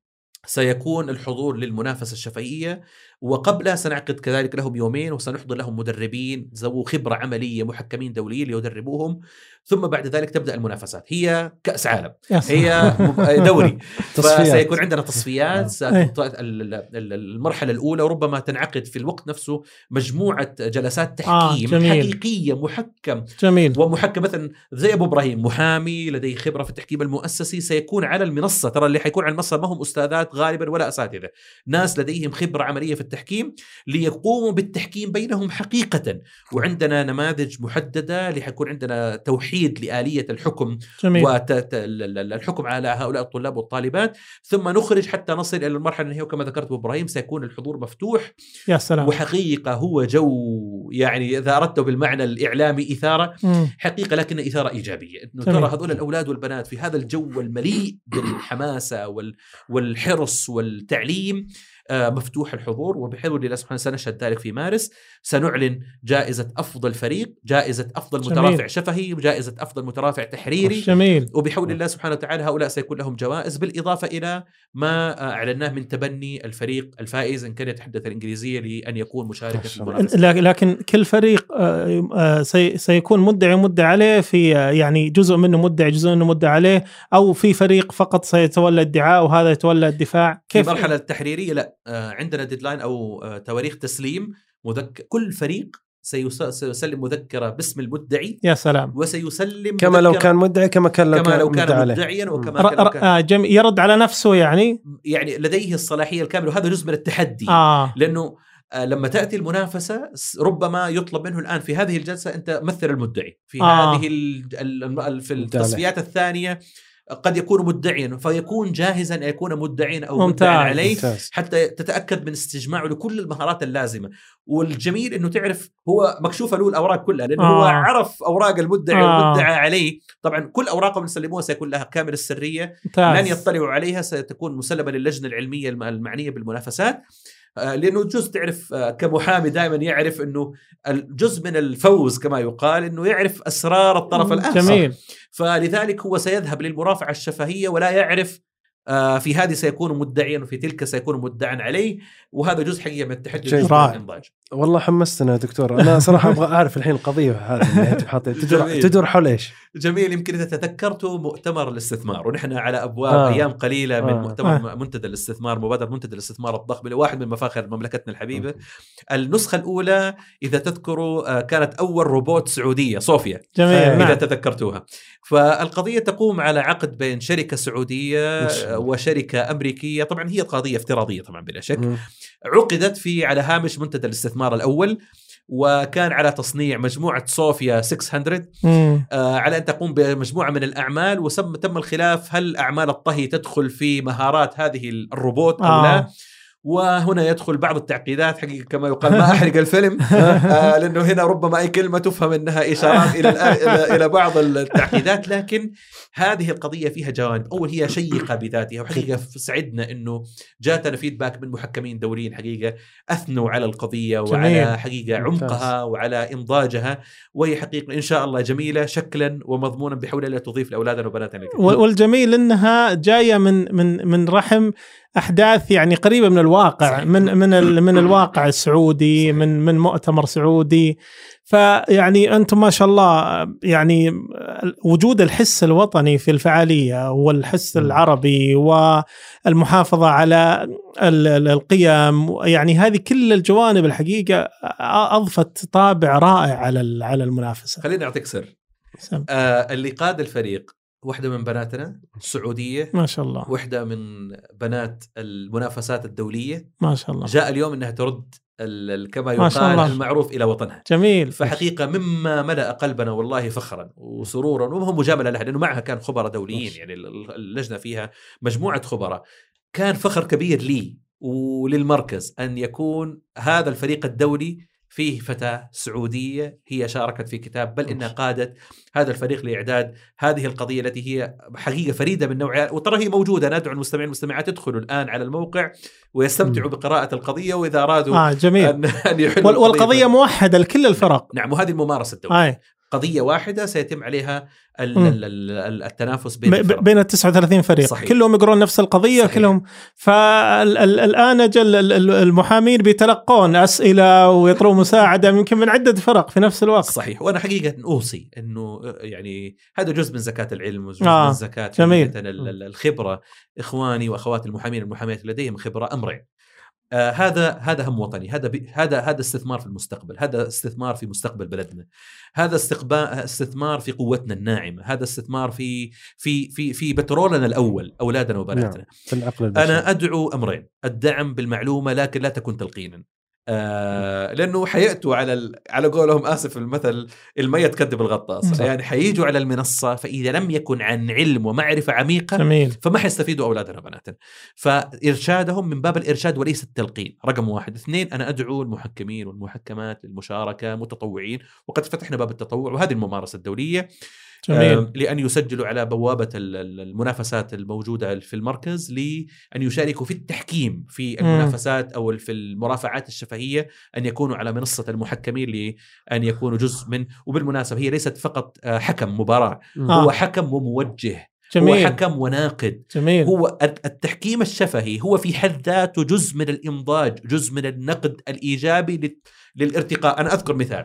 سيكون الحضور للمنافسة الشفهية وقبلها سنعقد كذلك لهم يومين وسنحضر لهم مدربين ذو خبرة عملية محكمين دوليين ليدربوهم. ثم بعد ذلك تبدأ المنافسات. هي كأس عالم. (laughs) هي مب- دوري. (laughs) فسيكون عندنا تصفيات (laughs) إيه. ست- ال- ال- المرحلة الأولى وربما تنعقد في الوقت نفسه مجموعة جلسات آه، تحكيم جميل. حقيقية محكم. جميل. ومحكم مثلا زي أبو إبراهيم محامي لديه خبرة في التحكيم المؤسسي سيكون على المنصة. ترى اللي حيكون على المنصة ما هم أستاذات غالبا ولا أساتذة. ناس لديهم خبرة عملية في التحكيم ليقوموا بالتحكيم بينهم حقيقة. وعندنا نماذج محددة لحيكون عندنا توحيد لآلية الحكم جميل. والحكم على هؤلاء الطلاب والطالبات. ثم نخرج حتى نصل إلى المرحلة النهائية. وكما ذكرت أبو إبراهيم سيكون الحضور مفتوح. يا سلام. وحقيقة هو جو يعني إذا اردته بالمعنى الإعلامي إثارة مم. حقيقة لكن إثارة إيجابية. إنه جميل. ترى هذول الأولاد والبنات في هذا الجو المليء بالحماسة وال والحرص والتعليم مفتوح الحضور وبحول الله سبحانه سنشهد ذلك في مارس. سنعلن جائزة أفضل فريق جائزة أفضل جميل. مترافع شفهي وجائزه أفضل مترافع تحريري. جميل. وبحول الله سبحانه وتعالى هؤلاء سيكون لهم جوائز بالإضافة إلى ما آه، أعلناه من تبني الفريق الفائز إن كان يتحدث الإنجليزية لأن يكون مشاركة ما في. المنافسة لكن كل فريق آه، آه، سي- سيكون مدعي ومدعي عليه في آه، يعني جزء منه مدعي جزء منه مدعي عليه أو في فريق فقط سيتولى الادعاء وهذا يتولى الدفاع. في كيف المرحلة التحريرية لا. آه، عندنا deadline أو آه، تواريخ تسليم مذك... كل فريق سيس... سيسلم مذكرة باسم المدعي يا سلام. وسيسلم كما لو كان مدعي كما كان لو كما كان لو كان مدعي عليه. مدعيا وكما ر- كان, لو ر- كان آه، جميل. يرد على نفسه يعني؟ يعني لديه الصلاحية الكاملة وهذا جزء من التحدي. آه. لأنه آه، لما تأتي المنافسة ربما يطلب منه الآن في هذه الجلسة أنت مثل المدعي. في آه. آه. هذه ال- ال- ال- في التصفيات الثانية قد يكون مدعيا فيكون جاهزا أن يكون مدعيا أو. مدعيا عليه ممتاز حتى تتأكد من استجماعه لكل المهارات اللازمة والجميل إنه تعرف هو مكشوفه له الأوراق كلها لأنه آه. هو. عرف أوراق المدعي آه. والمدعى عليه طبعا كل اوراقهم يسلموها سيكون لها كامل السرية ممتاز لن يطلعوا عليها ستكون مسلمة للجنة العلمية الم- المعنية بالمنافسات لأنه جزء تعرف آه، كمحامي دائما يعرف إنه الجزء من الفوز كما يقال إنه يعرف أسرار الطرف الأخر. جميل. فلذلك هو سيذهب للمرافعة الشفهية ولا يعرف آه، في هذه سيكون مدعيا وفي تلك سيكون مدعا عليه وهذا جزء حقيقه من التحدي. الانضاج والله حمستنا يا دكتور أنا صراحة أبغى أعرف الحين القضية هذه اللي حاطين تدور. تدور حول إيش؟ جميل يمكن إذا تذكرتوا مؤتمر الاستثمار ونحن على أبواب آه. آه. أيام قليلة من آه. آه. مؤتمر آه. آه. منتدى الاستثمار مبادرة منتدى الاستثمار الضخم اللي واحد من مفاخر مملكتنا الحبيبة النسخة الأولى إذا تذكروا آه، كانت أول روبوت سعودية صوفيا جميل آه. إذا نعم. تذكرتوها فالقضية تقوم على عقد بين شركة سعودية. وشركة أمريكية طبعا هي قضية افتراضية طبعا بلا شك. عقدت في على هامش منتدى الاستثمار الأول وكان على تصنيع مجموعة صوفيا 600 مم. آه، على أن تقوم بمجموعة من الأعمال وسم تم الخلاف هل اعمال الطهي تدخل في مهارات هذه الروبوت أو آه. لا وهنا يدخل بعض التعقيدات حقيقة كما يقال. (laughs) ما احرق الفيلم. (laughs) آه لأنه هنا ربما أي كلمة تفهم إنها إشارات إلى إلى بعض التعقيدات لكن هذه القضية فيها جوانب. أول هي شيقة بذاتها وحقيقة سعدنا إنه جاتنا فيدباك من محكمين دوليين حقيقة أثنوا على القضية وعلى جميل. حقيقة. عمقها وعلى إنضاجها. وهي حقيقة إن شاء الله جميلة شكلا ومضمونا بحول الله تضيف لأولادنا وبناتنا والجميل إنها جاية من من من رحم أحداث يعني قريبة من الواقع صحيح. من من ال- من الواقع السعودي من من مؤتمر سعودي فيعني أنتم ما شاء الله يعني وجود الحس الوطني في الفعالية والحس م. العربي والمحافظة على ال- ال- القيم يعني هذه كل الجوانب الحقيقة أضفت طابع رائع على على المنافسة خليني أعطيك سر. آه اللي قاد الفريق واحدة من بناتنا سعودية ما شاء الله. واحدة من بنات المنافسات الدولية. ما شاء الله. جاء اليوم إنها ترد كما يقال. المعروف إلى وطنها. جميل. فحقيقة مما ملأ قلبنا والله فخرا وسرورا وما هو مجاملة لها لأنه معها كان خبراء دوليين ماشي. يعني ال- ال- اللجنة فيها مجموعة خبراء. كان فخر كبير لي وللمركز أن يكون هذا الفريق الدولي فيه فتاة سعودية هي شاركت في كتاب بل إنها قادت هذا الفريق لإعداد هذه القضية التي هي حقيقة فريدة من نوعها وترى هي موجودة. ندعو المستمعين والمستمعات يدخلوا الآن على الموقع ويستمتعوا بقراءة القضية وإذا أرادوا آه جميل. أن أن يحلوا وال- والقضية القضية- موحدة لكل الفرق. نعم وهذه الممارسة الدولية. آه. قضية واحدة سيتم عليها التنافس بين الفرق. بين ال 39 فريق صحيح. كلهم يقرون نفس القضية صحيح. كلهم فالان أجل ال- ال- المحامين بيتلقون أسئلة ويطلبوا مساعدة يمكن من عدة فرق في نفس الوقت صحيح وأنا حقيقة أوصي إنه يعني هذا جزء من زكاة العلم وجزء آه، من زكاة جميل. الخبرة إخواني وأخواتي المحامين المحاميات لديهم خبرة امرع آه هذا هذا هم وطني. هذا هذا هذا استثمار في المستقبل. هذا استثمار في مستقبل بلدنا. هذا استثمار في قوتنا الناعمة. هذا استثمار في في في في بترولنا الأول أولادنا وبناتنا. نعم. في العقل البشري. أنا أدعو أمرين. الدعم بالمعلومة لكن لا تكن تلقينا. آه لأنه حيأتوا على ال... على قولهم آسف المثل المية تكذب الغطاس. صح. يعني حييجوا على المنصة فإذا لم يكن عن علم ومعرفة عميقة جميل. فما حيستفيدوا أولادنا وبناتنا فإرشادهم من باب الإرشاد وليس التلقين. رقم واحد. اثنين أنا أدعو المحكمين والمحكمات للمشاركة متطوعين وقد فتحنا باب التطوع وهذه الممارسة الدولية. جميل. آم، لأن يسجلوا على بوابة ال- ال- المنافسات الموجودة في المركز لأن يشاركوا في التحكيم في المنافسات أو في المرافعات الشفهية أن يكونوا على منصة المحكمين لأن يكونوا جزء من وبالمناسبة هي ليست فقط آه، حكم مباراة. آه. هو حكم وموجه. هو جميل. حكم وناقد. جميل. هو التحكيم الشفهي هو في حد ذاته جزء من الإنضاج جزء من النقد الإيجابي لل- للارتقاء. أنا أذكر مثال.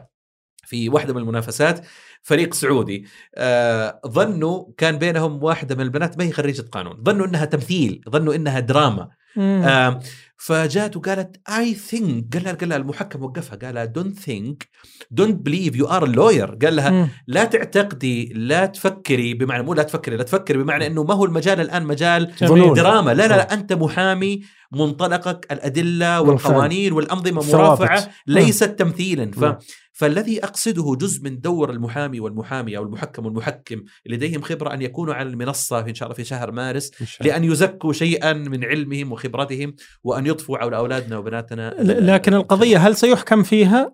في واحدة من المنافسات فريق سعودي. آه ظنوا كان بينهم واحدة من البنات ما هي خريجة قانون. ظنوا إنها تمثيل ظنوا إنها دراما. آه فجات وقالت I think قال لها قال لها المحكم وقفها قال لها don't think don't believe you are lawyer قال لها مم. لا تعتقدي لا تفكري بمعنى مو لا تفكري لا تفكري بمعنى إنه ما هو المجال الآن مجال جميل. دراما. لا لا, لا أنت محامي منطلقك الأدلة والقوانين والأنظمة. مرافعة ليست تمثيلا. ف... فالذي أقصده جزء من دور المحامي والمحامية أو المحكم والمحكم لديهم خبرة أن يكونوا على المنصة إن شاء الله في شهر مارس إن. لأن يزكوا شيئا من علمهم وخبرتهم وأن يضفوا على أولادنا وبناتنا لكن القضية هل سيحكم فيها؟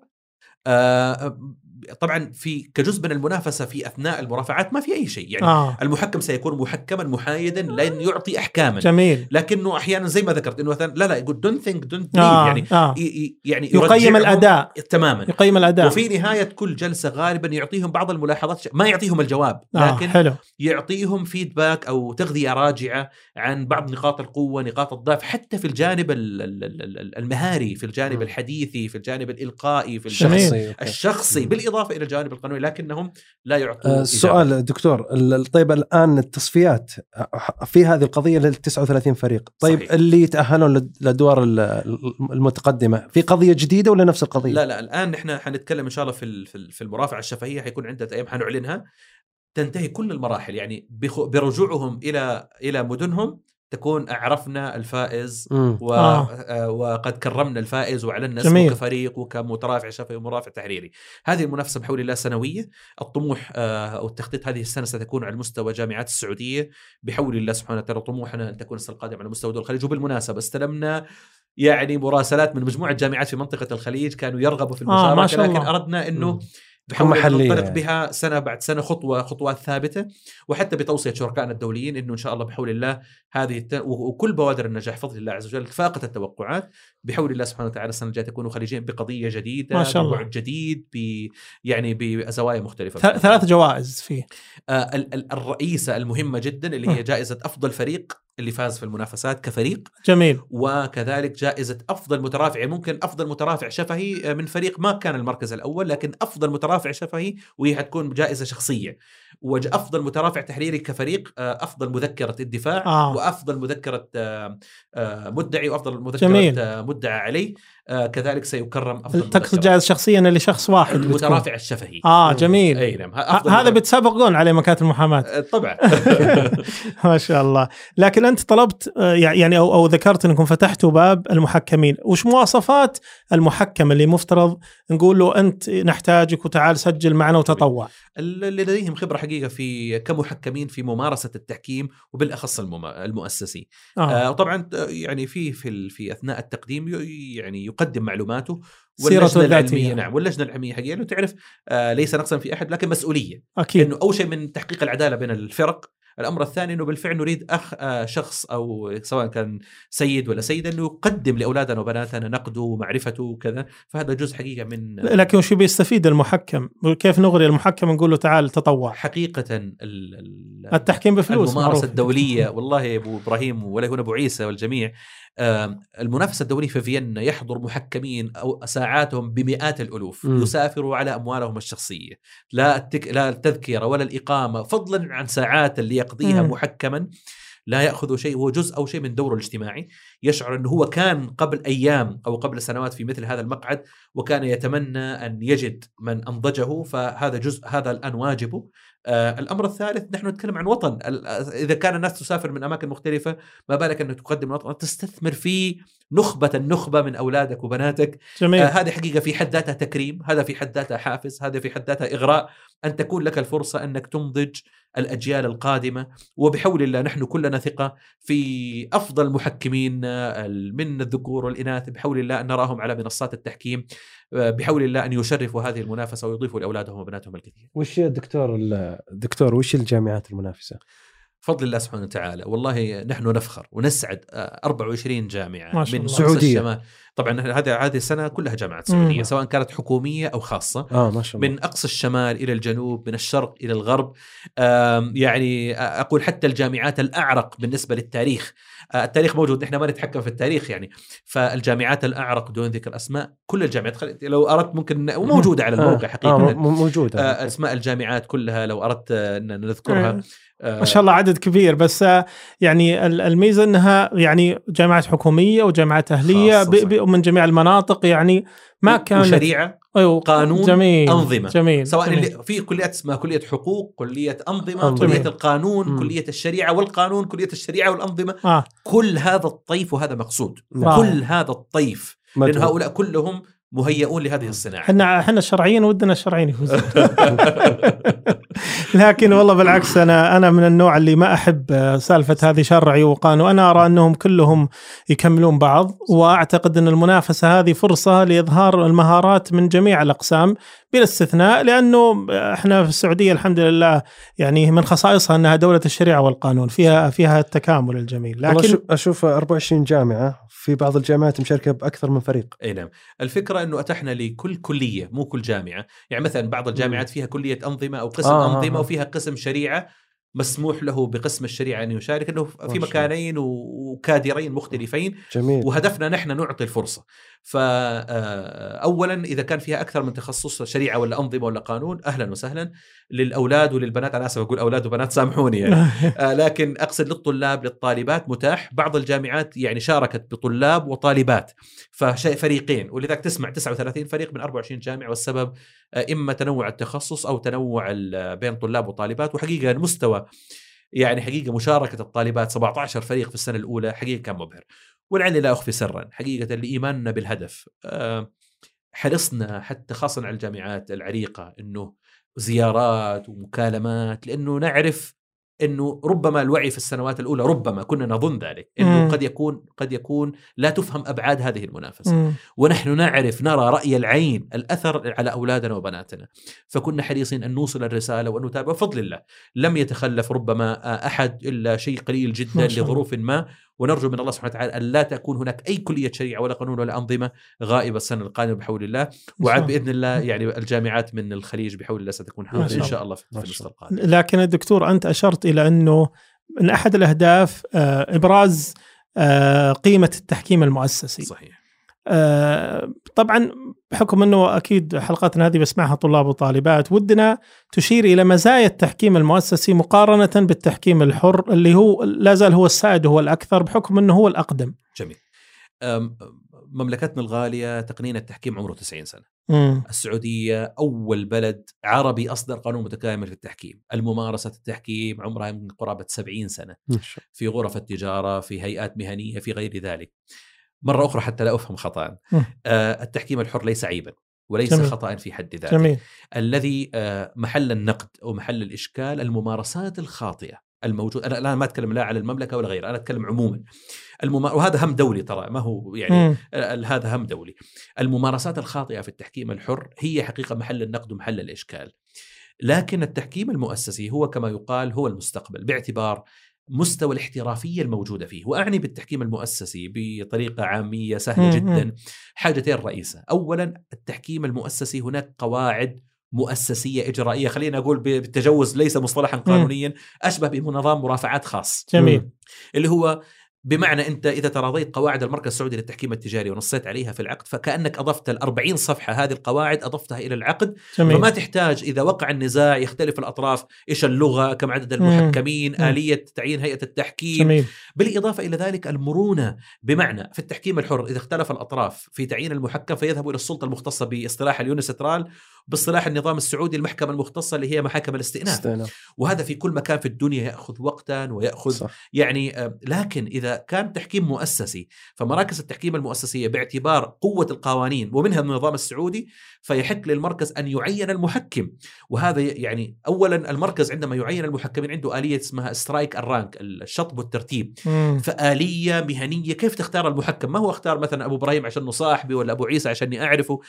آه طبعا في كجزء من المنافسة في أثناء المرافعات ما في أي شيء يعني آه المحكم سيكون محكما محايدا لن يعطي احكاما جميل لكنه أحيانا زي ما ذكرت إنه مثلا لا لا يقول don't think don't آه. يعني آه. يعني يقيم الأداء تماما يقيم الأداء وفي نهاية كل جلسة غالبا يعطيهم بعض الملاحظات ما يعطيهم الجواب آه. لكن حلو يعطيهم feedback أو تغذية راجعة عن بعض نقاط القوة نقاط الضعف حتى في الجانب ال- ال- ال- ال- المهاري في الجانب. الحديثي في الجانب الإلقائي في جميل. الجانب شخصي أوكي. الشخصي م. بالإضافة إلى الجانب القانوني لكنهم لا يعطوا آه،. السؤال دكتور طيب الآن التصفيات في هذه القضية لل 39 فريق طيب صحيح. اللي يتأهلون لل- للادوار ال- المتقدمة في قضية جديدة ولا نفس القضية؟ لا لا الآن نحن حنتكلم إن شاء الله في في ال- في المرافعه الشفهية حيكون عده أيام حنعلنها تنتهي كل المراحل يعني برجوعهم إلى إلى مدنهم تكون عرفنا الفائز مم. و... آه. آه. وقد كرمنا الفائز وأعلنا اسمه جميل. كفريق وكمترافع شفهي ومرافع تحريري. هذه المنافسة بحول الله سنوية، الطموح آه أو التخطيط هذه السنة ستكون على مستوى جامعات السعودية بحول الله سبحانه وتعالى طموحنا أن تكون السنة القادمة على مستوى دول الخليج وبالمناسبة استلمنا يعني مراسلات من مجموعة جامعات في منطقة الخليج كانوا يرغبوا في آه، ما المشاركة شاء لكن الله. أردنا إنه مم. بحاول محلية ننطلق يعني. بها سنة بعد سنة خطوة خطوات ثابتة وحتى بتوصية شركائنا الدوليين إنه إن شاء الله بحول الله هذه الت... و- وكل بوادر النجاح بفضل الله عز وجل فاقت التوقعات بحول الله سبحانه وتعالى السنة الجاية تكونوا خليجين بقضية جديدة ما شاء الله. ببعد جديد ب يعني بزوايا مختلفة ثلاث جوائز فيه آه ال- ال- الرئيسة المهمة جدا اللي هي جائزة أفضل فريق اللي فاز في المنافسات كفريق. جميل. وكذلك جائزة أفضل مترافع. ممكن أفضل مترافع شفهي من فريق ما كان المركز الأول لكن أفضل مترافع شفهي وهي حتكون جائزة شخصية. وأفضل مترافع تحريري كفريق آه، أفضل مذكرة الدفاع آه. وأفضل مذكرة آه، آه، مدعي وأفضل مذكرة جميل. مدعى عليه كذلك سيكرم أفضل تقصد مذكرة. جائزة شخصيا لشخص واحد. المترافع الشفهي. آه جميل. أي نعم. هذا. بتسابقون عليه مكاتب المحاماة. آه، طبعا. (laughs) ما شاء الله. لكن أنت طلبت آه، يعني أو أو ذكرت أنكم فتحتوا باب المحكمين. وش مواصفات المحكم اللي مفترض نقول له أنت نحتاجك وتعال سجل معنا وتطوع؟ اللي لديهم خبرة حقيقة في كمحكمين في ممارسة التحكيم وبالأخص المؤسسي آه. آه وطبعا يعني في في في أثناء التقديم يعني يقدم معلوماته سيرته. العلمية نعم واللجنة العلمية حقيقه تعرف آه ليس نقصا في أحد لكن مسؤولية أكيد إنه أول شيء من تحقيق العدالة بين الفرق الأمر الثاني إنه بالفعل نريد أخ آه شخص أو سواء كان سيد ولا سيدة إنه يقدم لأولادنا وبناتنا نقده ومعرفته وكذا فهذا جزء حقيقة من لكن وش بيستفيد المحكم؟ كيف نغري المحكم نقول له تعال تطوع؟ حقيقة ال ال التحكيم بفلوس الممارسة معروف. الدولية والله يا أبو إبراهيم ولا يكون أبو عيسى والجميع المنافسة الدولية في فيينا يحضر محكمين أو ساعاتهم بمئات الألوف مم. يسافروا على أموالهم الشخصية لا التك... لا التذكرة ولا الإقامة فضلا عن ساعات اللي يقضيها مم. محكما لا يأخذ شيء هو جزء أو شيء من دوره الاجتماعي. يشعر أنه هو كان قبل أيام أو قبل سنوات في مثل هذا المقعد وكان يتمنى أن يجد من أنضجه فهذا جزء هذا الآن واجبه آه الأمر الثالث نحن نتكلم عن وطن. ال- إذا كان الناس تسافر من أماكن مختلفة ما بالك أنك تقدم وطن تستثمر في نخبة النخبة من أولادك وبناتك. جميل. آه هذه حقيقة في حد ذاتها تكريم هذا في حد ذاتها حافز هذا في حد ذاتها إغراء. أن تكون لك الفرصة أنك تنضج الأجيال القادمة وبحول الله نحن كلنا ثقة في أفضل محكمين آه، من الذكور والإناث بحول الله أن نراهم على منصات التحكيم آه، بحول الله أن يشرفوا هذه المنافسة ويضيفوا لأولادهم وبناتهم الكثير وش يا دكتور ال- دكتور وش الجامعات المنافسة؟ فضل الله سبحانه وتعالى والله نحن نفخر ونسعد آه، 24 جامعة ما شاء من الله. أقصى سعودية. الشمال طبعا هذه هذه السنة كلها جامعات سعودية. سواء كانت حكومية أو خاصة. آه ما شاء الله. من أقصى الشمال إلى الجنوب من الشرق إلى الغرب. يعني أقول حتى الجامعات الأعرق بالنسبة للتاريخ. آه، التاريخ موجود نحن ما نتحكم في التاريخ يعني. فالجامعات الأعرق دون ذكر أسماء كل الجامعات خل- لو أردت ممكن وموجوده على الموقع آه حقيقة. م- موجودة. آه، أسماء الجامعات كلها لو أردت آه، أن نذكرها. آه، ما شاء الله عدد كبير. بس آه، يعني ال- الميزة إنها يعني جامعات حكومية وجامعات أهلية صح. ب- من جميع المناطق يعني ما كانت وشريعة أيوه قانون، جميل أنظمة. جميل سواء جميل. في كليات اسمها كلية حقوق كلية أنظمة أنظمة. كلية القانون مم. كلية الشريعة والقانون كلية الشريعة والأنظمة آه كل هذا الطيف وهذا مقصود رائع. كل هذا الطيف لأن. هؤلاء كلهم مهيئون لهذه الصناعة. إحنا إحنا الشرعيين ودنا الشرعيين يفوزون لكن والله بالعكس أنا أنا من النوع اللي ما أحب آه، سالفة هذه شرعي وقانون. أنا أرى أنهم كلهم يكملون بعض وأعتقد أن المنافسة هذه فرصة لإظهار المهارات من جميع الأقسام بلا استثناء لأنه إحنا في السعودية الحمد لله يعني من خصائصها أنها دولة الشريعة والقانون فيها فيها التكامل الجميل. والله لكن أشوف- أشوف 24 جامعة في بعض الجامعات مشاركة بأكثر من فريق. أي نعم. الفكرة إنه اتحنا لكل كلية مو كل جامعة. يعني مثلا بعض الجامعات فيها كلية أنظمة أو قسم آه، آه، أنظمة آه. وفيها قسم شريعة مسموح له بقسم الشريعة أن يشارك إنه في. مكانين وكادرين مختلفين. جميل. وهدفنا نحن نعطي الفرصة. فاولا إذا كان فيها أكثر من تخصص شريعة ولا أنظمة ولا قانون أهلا وسهلا. للأولاد وللبنات أنا آسف أقول أولاد وبنات (laughs) سامحوني يعني. (laughs) آه، لكن أقصد للطلاب للطالبات متاح. بعض الجامعات يعني شاركت بطلاب وطالبات ففريقين ولذلك تسمع 39 فريق من 24 جامعة والسبب آه، إما تنوع التخصص أو تنوع بين طلاب وطالبات. وحقيقة المستوى يعني حقيقة مشاركة الطالبات 17 فريق في السنة الأولى حقيقة كان مبهر. ولعلي لا أخفي سرا حقيقة لايماننا بالهدف آه، حرصنا حتى خاصه على الجامعات العريقة إنه زيارات ومكالمات لأنه نعرف إنه ربما الوعي في السنوات الأولى ربما كنا نظن ذلك إنه. قد يكون قد يكون لا تفهم أبعاد هذه المنافسة. ونحن نعرف نرى رأي العين الأثر على أولادنا وبناتنا فكنا حريصين أن نوصل الرسالة وأن نتابع بفضل الله لم يتخلف ربما أحد إلا شيء قليل جدا. لظروف ما ونرجو من الله سبحانه وتعالى أن لا تكون هناك أي كلية شريعة ولا قانون ولا أنظمة غائبة السنة القادمة بحول الله. وعاد بإذن الله يعني الجامعات من الخليج بحول الله ستكون ما حاضرة شاء إن الله. شاء الله. في النسخه القادمه لكن الدكتور أنت أشرت إلى أنه من أحد الأهداف آه، إبراز آه، قيمة التحكيم المؤسسي. صحيح. آه، طبعا بحكم إنه أكيد حلقاتنا هذه بسمعها طلاب وطالبات ودنا تشير إلى مزايا التحكيم المؤسسي مقارنة بالتحكيم الحر اللي هو لا زال هو السائد وهو الأكثر بحكم إنه هو الأقدم. جميل. مملكتنا الغالية تقنين التحكيم عمره 90 سنة. مم. السعودية أول بلد عربي أصدر قانون متكامل في التحكيم. الممارسة التحكيم عمرها من قرابة 70 سنة. ما شاء في غرف التجارة في هيئات مهنية في غير ذلك. مرة أخرى حتى لا أفهم خطأ. آه التحكيم الحر ليس عيبا وليس جميل. خطأ في حد ذاته. جميل. الذي آه، محل النقد أو محل الإشكال الممارسات الخاطئة الموجود. أنا الآن ما أتكلم لا على المملكة ولا غيرها أنا أتكلم عموما. المما... وهذا هم دولي ترى ما هو يعني مم. ال- هذا هم دولي. الممارسات الخاطئة في التحكيم الحر هي حقيقة محل النقد ومحل الإشكال. لكن التحكيم المؤسسي هو كما يقال هو المستقبل باعتبار مستوى الاحترافية الموجودة فيه وأعني بالتحكيم المؤسسي بطريقة عامية سهلة مم، جدا. حاجتين رئيسة. اولا التحكيم المؤسسي هناك قواعد مؤسسية إجرائية. خلينا أقول بالتجوز ليس مصطلحا قانونيا أشبه بنظام مرافعات خاص. جميل. اللي هو بمعنى أنت إذا تراضيت قواعد المركز السعودي للتحكيم التجاري ونصيت عليها في العقد فكأنك أضفت ال 40 صفحة هذه القواعد أضفتها إلى العقد. جميل. فما تحتاج إذا وقع النزاع يختلف الأطراف إيش اللغة كم عدد المحكمين مم. آلية تعيين هيئة التحكيم. جميل. بالإضافة إلى ذلك المرونة بمعنى في التحكيم الحر إذا اختلف الأطراف في تعيين المحكم فيذهبوا إلى السلطة المختصة باصطلاح الـ UNCITRAL باصطلاح النظام السعودي المحكمة المختصة اللي هي محاكم الاستئناف. استئناف. وهذا في كل مكان في الدنيا يأخذ وقتا ويأخذ صح. يعني آه، لكن إذا كان تحكيم مؤسسي فمراكز التحكيم المؤسسية باعتبار قوة القوانين ومنها النظام السعودي فيحق للمركز أن يعين المحكم. وهذا يعني اولا المركز عندما يعين المحكمين عنده آلية اسمها strike الـ rank الشطب والترتيب. مم. فآلية مهنية كيف تختار المحكم؟ ما هو اختار مثلا أبو إبراهيم عشان صاحبي ولا أبو عيسى عشاني أعرفه؟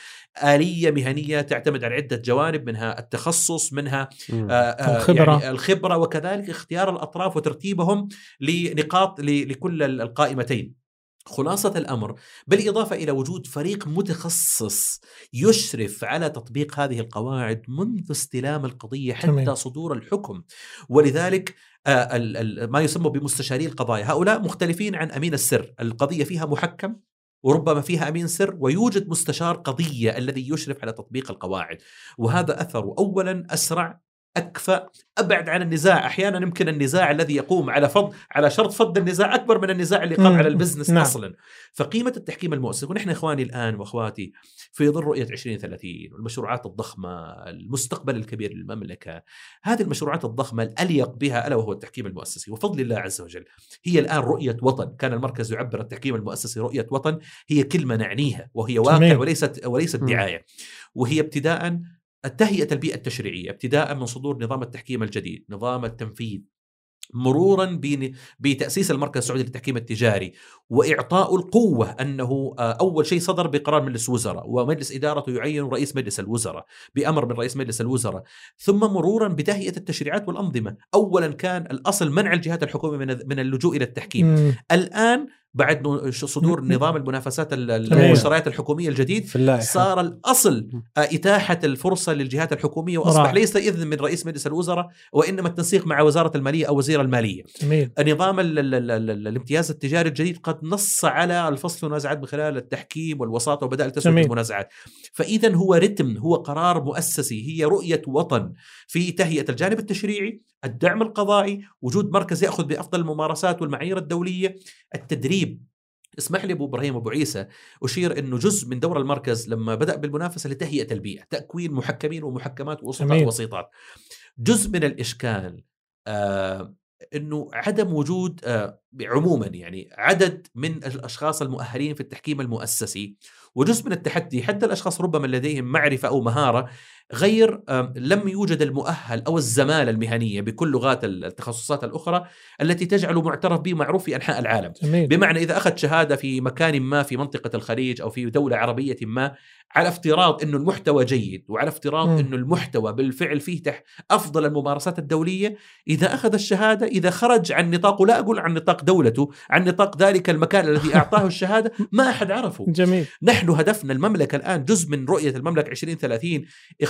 آلية مهنية تعتمد على عدة جوانب منها التخصص منها. آه، آه، الخبرة. يعني الخبرة وكذلك اختيار الأطراف وترتيبهم لنقاط ل- لكل ال- القائمتين خلاصة الأمر بالإضافة إلى وجود فريق متخصص يشرف على تطبيق هذه القواعد منذ استلام القضية حتى جميل. صدور الحكم ولذلك آه، ال- ال- ما يسمى بمستشاري القضايا هؤلاء مختلفين عن أمين السر القضية فيها محكم وربما فيها أمين سر ويوجد مستشار قضية الذي يشرف على تطبيق القواعد. وهذا اثره اولا أسرع أكفأ أبعد عن النزاع أحيانا يمكن النزاع الذي يقوم على فض على شرط فض النزاع أكبر من النزاع اللي قام. على البزنس نعم. أصلا فقيمة التحكيم المؤسسي ونحن إخواني الآن وأخواتي في ظل رؤية 2030 والمشروعات الضخمة المستقبل الكبير للمملكة هذه المشروعات الضخمة الأليق بها ألا وهو التحكيم المؤسسي وفضل الله عز وجل هي الآن رؤية وطن كان المركز يعبر التحكيم المؤسسي رؤية وطن هي كلمة نعنيها وهي واقع جميل. وليست وليست. دعاية وهي ابتداء تهيئه البيئه التشريعية ابتداء من صدور نظام التحكيم الجديد نظام التنفيذ مرورا بتأسيس المركز السعودي للتحكيم التجاري وإعطاء القوة أنه آه، أول شيء صدر بقرار مجلس وزراء ومجلس ادارته يعين رئيس مجلس الوزراء بأمر من رئيس مجلس الوزراء ثم مرورا بتهيئة التشريعات والأنظمة اولا كان الأصل منع الجهات الحكومية من اللجوء إلى التحكيم مم. الآن بعد صدور. نظام المنافسات. المشتريات الحكومية الجديد صار الأصل إتاحة الفرصة للجهات الحكومية وأصبح. ليس إذن من رئيس مجلس الوزراء وإنما التنسيق مع وزارة المالية أو وزير المالية. نظام ال ال ال ال الامتياز التجاري الجديد قد نص على الفصل المنازعات من خلال التحكيم والوساطة وبدائل تسويه. المنازعات. فاذا هو رتم هو قرار مؤسسي هي رؤية وطن في تهيئة الجانب التشريعي، الدعم القضائي، وجود مركز يأخذ بأفضل الممارسات والمعايير الدولية، التدريب اسمح لي أبو إبراهيم ابو عيسى أشير إنه جزء من دور المركز لما بدأ بالمنافسة لتهيئة البيئه، تكوين محكمين ومحكمات جميل. وسيطات. جزء من الإشكال آه إنه عدم وجود آه عموما يعني عدد من الأشخاص المؤهلين في التحكيم المؤسسي وجزء من التحدي حتى الأشخاص ربما لديهم معرفة أو مهارة غير لم يوجد المؤهل أو الزمالة المهنية بكل لغات التخصصات الأخرى التي تجعله معترف به معروف في أنحاء العالم. جميل بمعنى إذا اخذ شهادة في مكان ما في منطقة الخليج أو في دولة عربية ما على افتراض إنه المحتوى جيد وعلى افتراض. إنه المحتوى بالفعل فيه تح أفضل الممارسات الدولية إذا أخذ الشهادة إذا خرج عن نطاقه لا أقول عن نطاق دولته عن نطاق ذلك المكان الذي أعطاه (laughs) الشهادة ما أحد عرفه جميل نحن هدفنا المملكة الآن جزء من رؤية المملكة 2030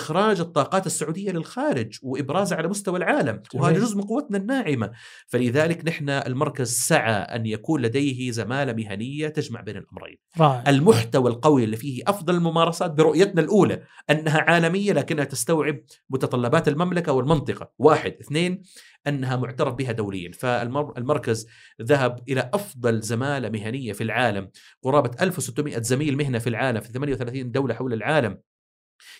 إخراج الطاقات السعودية للخارج وابرازها على مستوى العالم وهذا. جزء من قوتنا الناعمة. فلذلك نحن المركز سعى أن يكون لديه زمالة مهنية تجمع بين الأمرين. رائع المحتوى القوي اللي فيه أفضل الممارسات برؤيتنا الأولى أنها عالمية لكنها تستوعب متطلبات المملكة والمنطقة. واحد. اثنين أنها معترف بها دوليا. فالمركز ذهب إلى أفضل زمالة مهنية في العالم. قرابة 1600 زميل مهنة في العالم في 38 دولة حول العالم.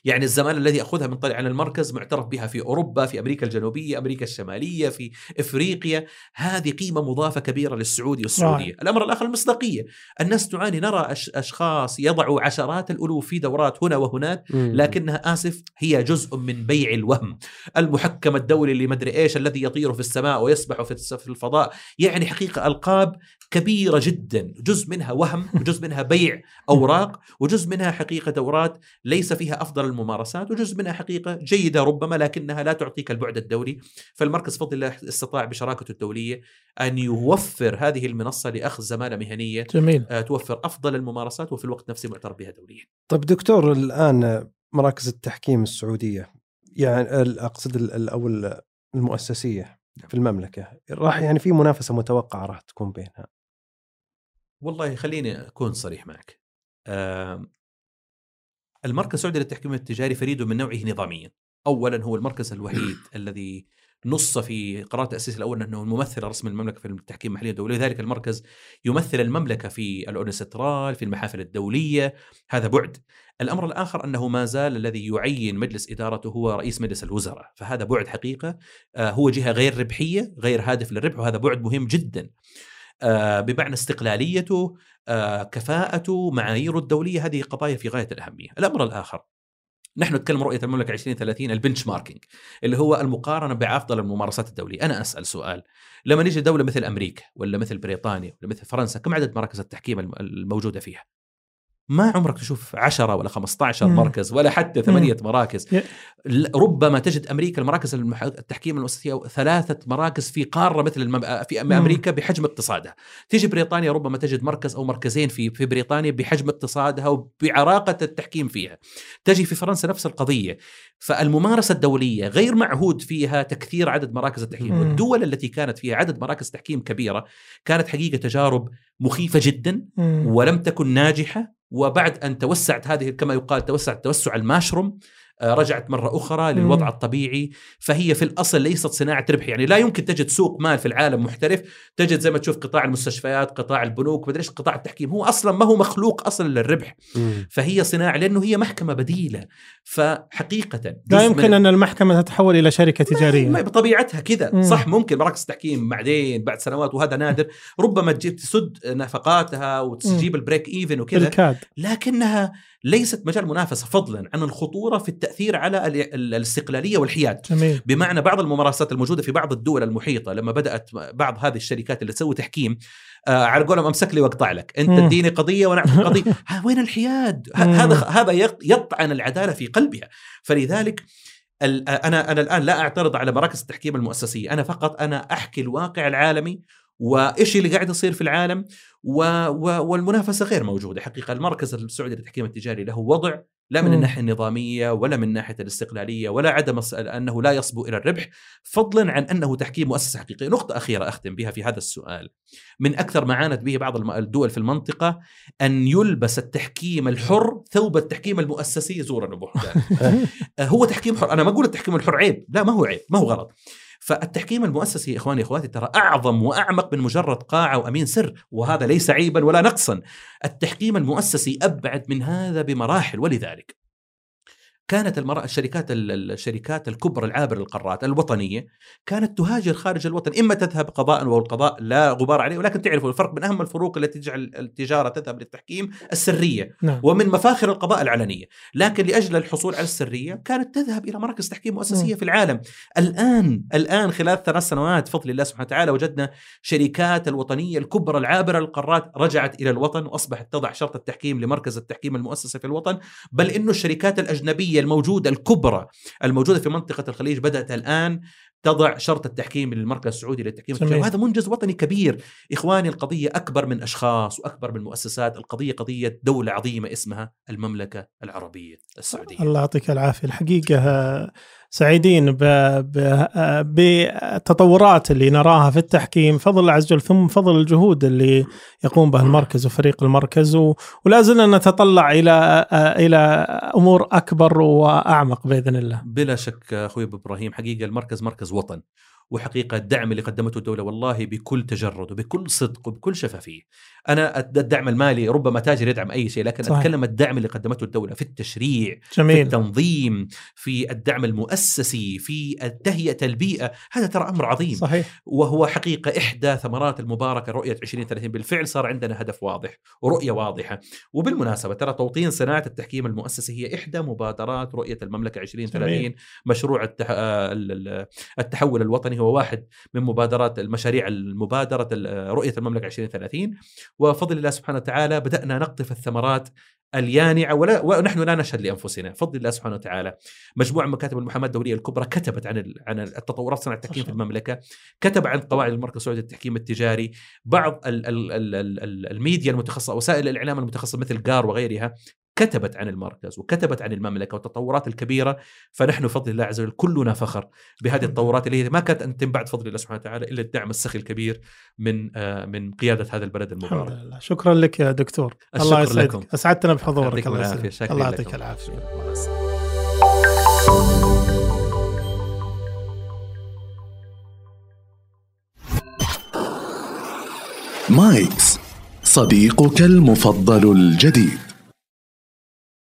يعني الزمالة الذي أخذها من طريق عن المركز معترف بها في أوروبا في أمريكا الجنوبية أمريكا الشمالية في إفريقيا. هذه قيمة مضافة كبيرة للسعودي والسعودية. الأمر الآخر المصداقية. الناس تعاني نرى أشخاص يضعوا عشرات الألوف في دورات هنا وهناك لكنها آسف هي جزء من بيع الوهم. المحكم الدولي اللي مدري إيش الذي يطير في السماء ويسبح في الفضاء. يعني حقيقة ألقاب كبيرة جدا. جزء منها وهم وجزء منها بيع أوراق وجزء منها حقيقة دورات ليس فيها أفضل الممارسات وجزء منها حقيقة جيدة ربما لكنها لا تعطيك البعد الدولي فالمركز بفضل الله استطاع بشراكته الدولية أن يوفر هذه المنصة لأخذ زمالة مهنية جميل. آه، توفر أفضل الممارسات وفي الوقت نفسه معترف بها دوليا. طيب دكتور الآن مراكز التحكيم السعودية يعني ال- أقصد ال- ال- أو ال- المؤسسية في المملكة راح يعني في منافسة متوقعة راح تكون بينها. والله خليني أكون صريح معك. المركز السعودي للتحكيم التجاري فريد من نوعه نظاميا. أولا هو المركز الوحيد (clears throat) الذي نص في قرار التأسيس الأول أنه الممثل الرسمي للمملكة في التحكيم المحلي الدولي لذلك المركز يمثل المملكة في الأونسترال في المحافل الدولية. هذا بعد. الأمر الآخر أنه ما زال الذي يعين مجلس إدارته هو رئيس مجلس الوزراء. فهذا بعد حقيقة. آه، هو جهة غير ربحية غير هادف للربح وهذا بعد مهم جدا. بمعنى استقلاليته آه، كفاءته معاييره الدولية هذه قضايا في غاية الأهمية. الأمر الآخر نحن نتكلم رؤية المملكة 2030 البنش ماركينج اللي هو المقارنة بأفضل الممارسات الدولية. أنا أسأل سؤال لما نيجي دولة مثل أمريكا ولا مثل بريطانيا ولا مثل فرنسا كم عدد مراكز التحكيم الم- الموجودة فيها؟ ما عمرك تشوف 10 ولا 15 مم. مركز ولا حتى ثمانية مراكز ي- ل- ربما تجد أمريكا المراكز. التحكيم المؤسسيه ثلاثة مراكز في قارة مثل المم... في مم. أمريكا بحجم اقتصادها تيجي بريطانيا ربما تجد مركز أو مركزين في في بريطانيا بحجم اقتصادها وبعراقة التحكيم فيها تجي في فرنسا نفس القضية فالممارسة الدولية غير معهود فيها تكثير عدد مراكز التحكيم مم. والدول التي كانت فيها عدد مراكز تحكيم كبيرة كانت حقيقة تجارب مخيفة جدا مم. ولم تكن ناجحة وبعد أن توسعت هذه كما يقال توسعت توسع الماشروم رجعت مرة أخرى للوضع. الطبيعي. فهي في الأصل ليست صناعة ربح. يعني لا يمكن تجد سوق مال في العالم محترف. تجد زي ما تشوف قطاع المستشفيات قطاع البنوك مدري إيش قطاع التحكيم. هو أصلا ما هو مخلوق أصلا للربح. فهي صناعة لأنه هي محكمة بديلة. فحقيقة لا يمكن أن المحكمة تتحول إلى شركة ما تجارية. بطبيعتها كذا. صح ممكن مراكز تحكيم بعدين بعد سنوات وهذا نادر. ربما تجيب تسد نفقاتها وتجيب الـ break even وكذا. لكنها ليست مجال منافسة فضلا عن الخطورة في التأثير على ال- ال- الاستقلالية والحياد. جميل. بمعنى بعض الممارسات الموجودة في بعض الدول المحيطة لما بدأت بعض هذه الشركات اللي تسوي تحكيم آه على قولهم أمسك لي وأقطع لك. أنت مم. اديني قضية وأنا أعطيك قضية. (laughs) ها وين الحياد. هذا هذا يطعن العدالة في قلبها. فلذلك أنا أنا الآن لا أعترض على مراكز التحكيم المؤسسية. أنا فقط أنا أحكي الواقع العالمي وإيش اللي قاعد يصير في العالم و و والمنافسة غير موجودة. حقيقة المركز السعودي للتحكيم التجاري له وضع لا من مم. الناحية النظامية ولا من ناحية الاستقلالية ولا عدم أنه لا يصبو إلى الربح فضلا عن أنه تحكيم مؤسسة حقيقية. نقطة أخيرة أختم بها في هذا السؤال. من أكثر ما عانت به بعض الدول في المنطقة أن يلبس التحكيم الحر ثوب التحكيم المؤسسي زورا وبهتان (laughs) هو تحكيم حر. أنا ما أقول التحكيم الحر عيب. لا ما هو عيب. ما هو غلط. فالتحكيم المؤسسي يا إخواني أخواتي ترى أعظم وأعمق من مجرد قاعه وأمين سر وهذا ليس عيبا ولا نقصا. التحكيم المؤسسي أبعد من هذا بمراحل ولذلك كانت المرأة الشركات ال- الشركات الكبرى العابرة للقارات الوطنية كانت تهاجر خارج الوطن. إما تذهب قضاء والقضاء لا غبار عليه ولكن تعرفوا الفرق من أهم الفروق التي تجعل التجارة تذهب للتحكيم السرية نعم. ومن مفاخر القضاء العلنية. لكن لأجل الحصول على السرية كانت تذهب إلى مراكز تحكيم مؤسسية مم. في العالم. الآن الآن خلال ثلاث سنوات بفضل الله سبحانه وتعالى وجدنا شركات الوطنية الكبرى العابرة للقارات رجعت إلى الوطن وأصبحت تضع شرط التحكيم لمركز التحكيم المؤسسي في الوطن. بل انه الشركات الاجنبيه الموجودة الكبرى الموجودة في منطقة الخليج بدأت الآن تضع شرط التحكيم للمركز السعودي للتحكيم وهذا منجز وطني كبير. إخواني القضية أكبر من أشخاص وأكبر من مؤسسات. القضية قضية دولة عظيمة اسمها المملكة العربية السعودية. الله يعطيك العافية. الحقيقة آه، سعيدين بالتطورات اللي نراها في التحكيم. فضل الله عز وجل ثم فضل الجهود اللي يقوم بها المركز وفريق المركز ولا زلنا نتطلع إلى إلى أمور أكبر وأعمق بإذن الله. بلا شك أخوي أبو إبراهيم حقيقة المركز مركز وطن. وحقيقة الدعم اللي قدمته الدولة والله بكل تجرد وبكل صدق وبكل شفافية. أنا الدعم المالي ربما تاجر يدعم أي شيء لكن صحيح. أتكلم الدعم اللي قدمته الدولة في التشريع في جميل التنظيم في الدعم المؤسسي في تهيئة البيئة هذا ترى أمر عظيم صحيح وهو حقيقة إحدى ثمرات المباركة رؤية 2030 بالفعل صار عندنا هدف واضح ورؤيه واضحة وبالمناسبة ترى توطين صناعة التحكيم المؤسسي هي إحدى مبادرات رؤية المملكة 2030 جميل. مشروع التح... آه، ال- ال- التحول الوطني هو واحد من مبادرات المشاريع المبادرة ال- رؤية المملكة 2030 وفضل الله سبحانه وتعالى بدأنا نقطف الثمرات اليانعة ولا ونحن لا نشهد لأنفسنا. فضل الله سبحانه وتعالى. مجموعة من مكاتب المحاماة الدولية الكبرى كتبت عن عن التطورات صناعه التحكيم في. المملكة. كتب عن قواعد المركز السعودي للتحكيم التجاري. بعض ال ال ال ال ال الميديا المتخصصة وسائل الإعلام المتخصصة مثل جار وغيرها كتبت عن المركز وكتبت عن المملكة والتطورات الكبيرة فنحن بفضل الله عز وجل كلنا فخر بهذه التطورات اللي هي ما كانت أن تتم بعد فضل الله سبحانه وتعالى إلا الدعم السخي الكبير من آه، من قيادة هذا البلد الحمد المبارك. لله شكرا لك يا دكتور الشكر الله لكم. يسعدك أسعدتنا بحضورك الله. يسعدك الله. يعطيك العافية. مايكس صديقك المفضل الجديد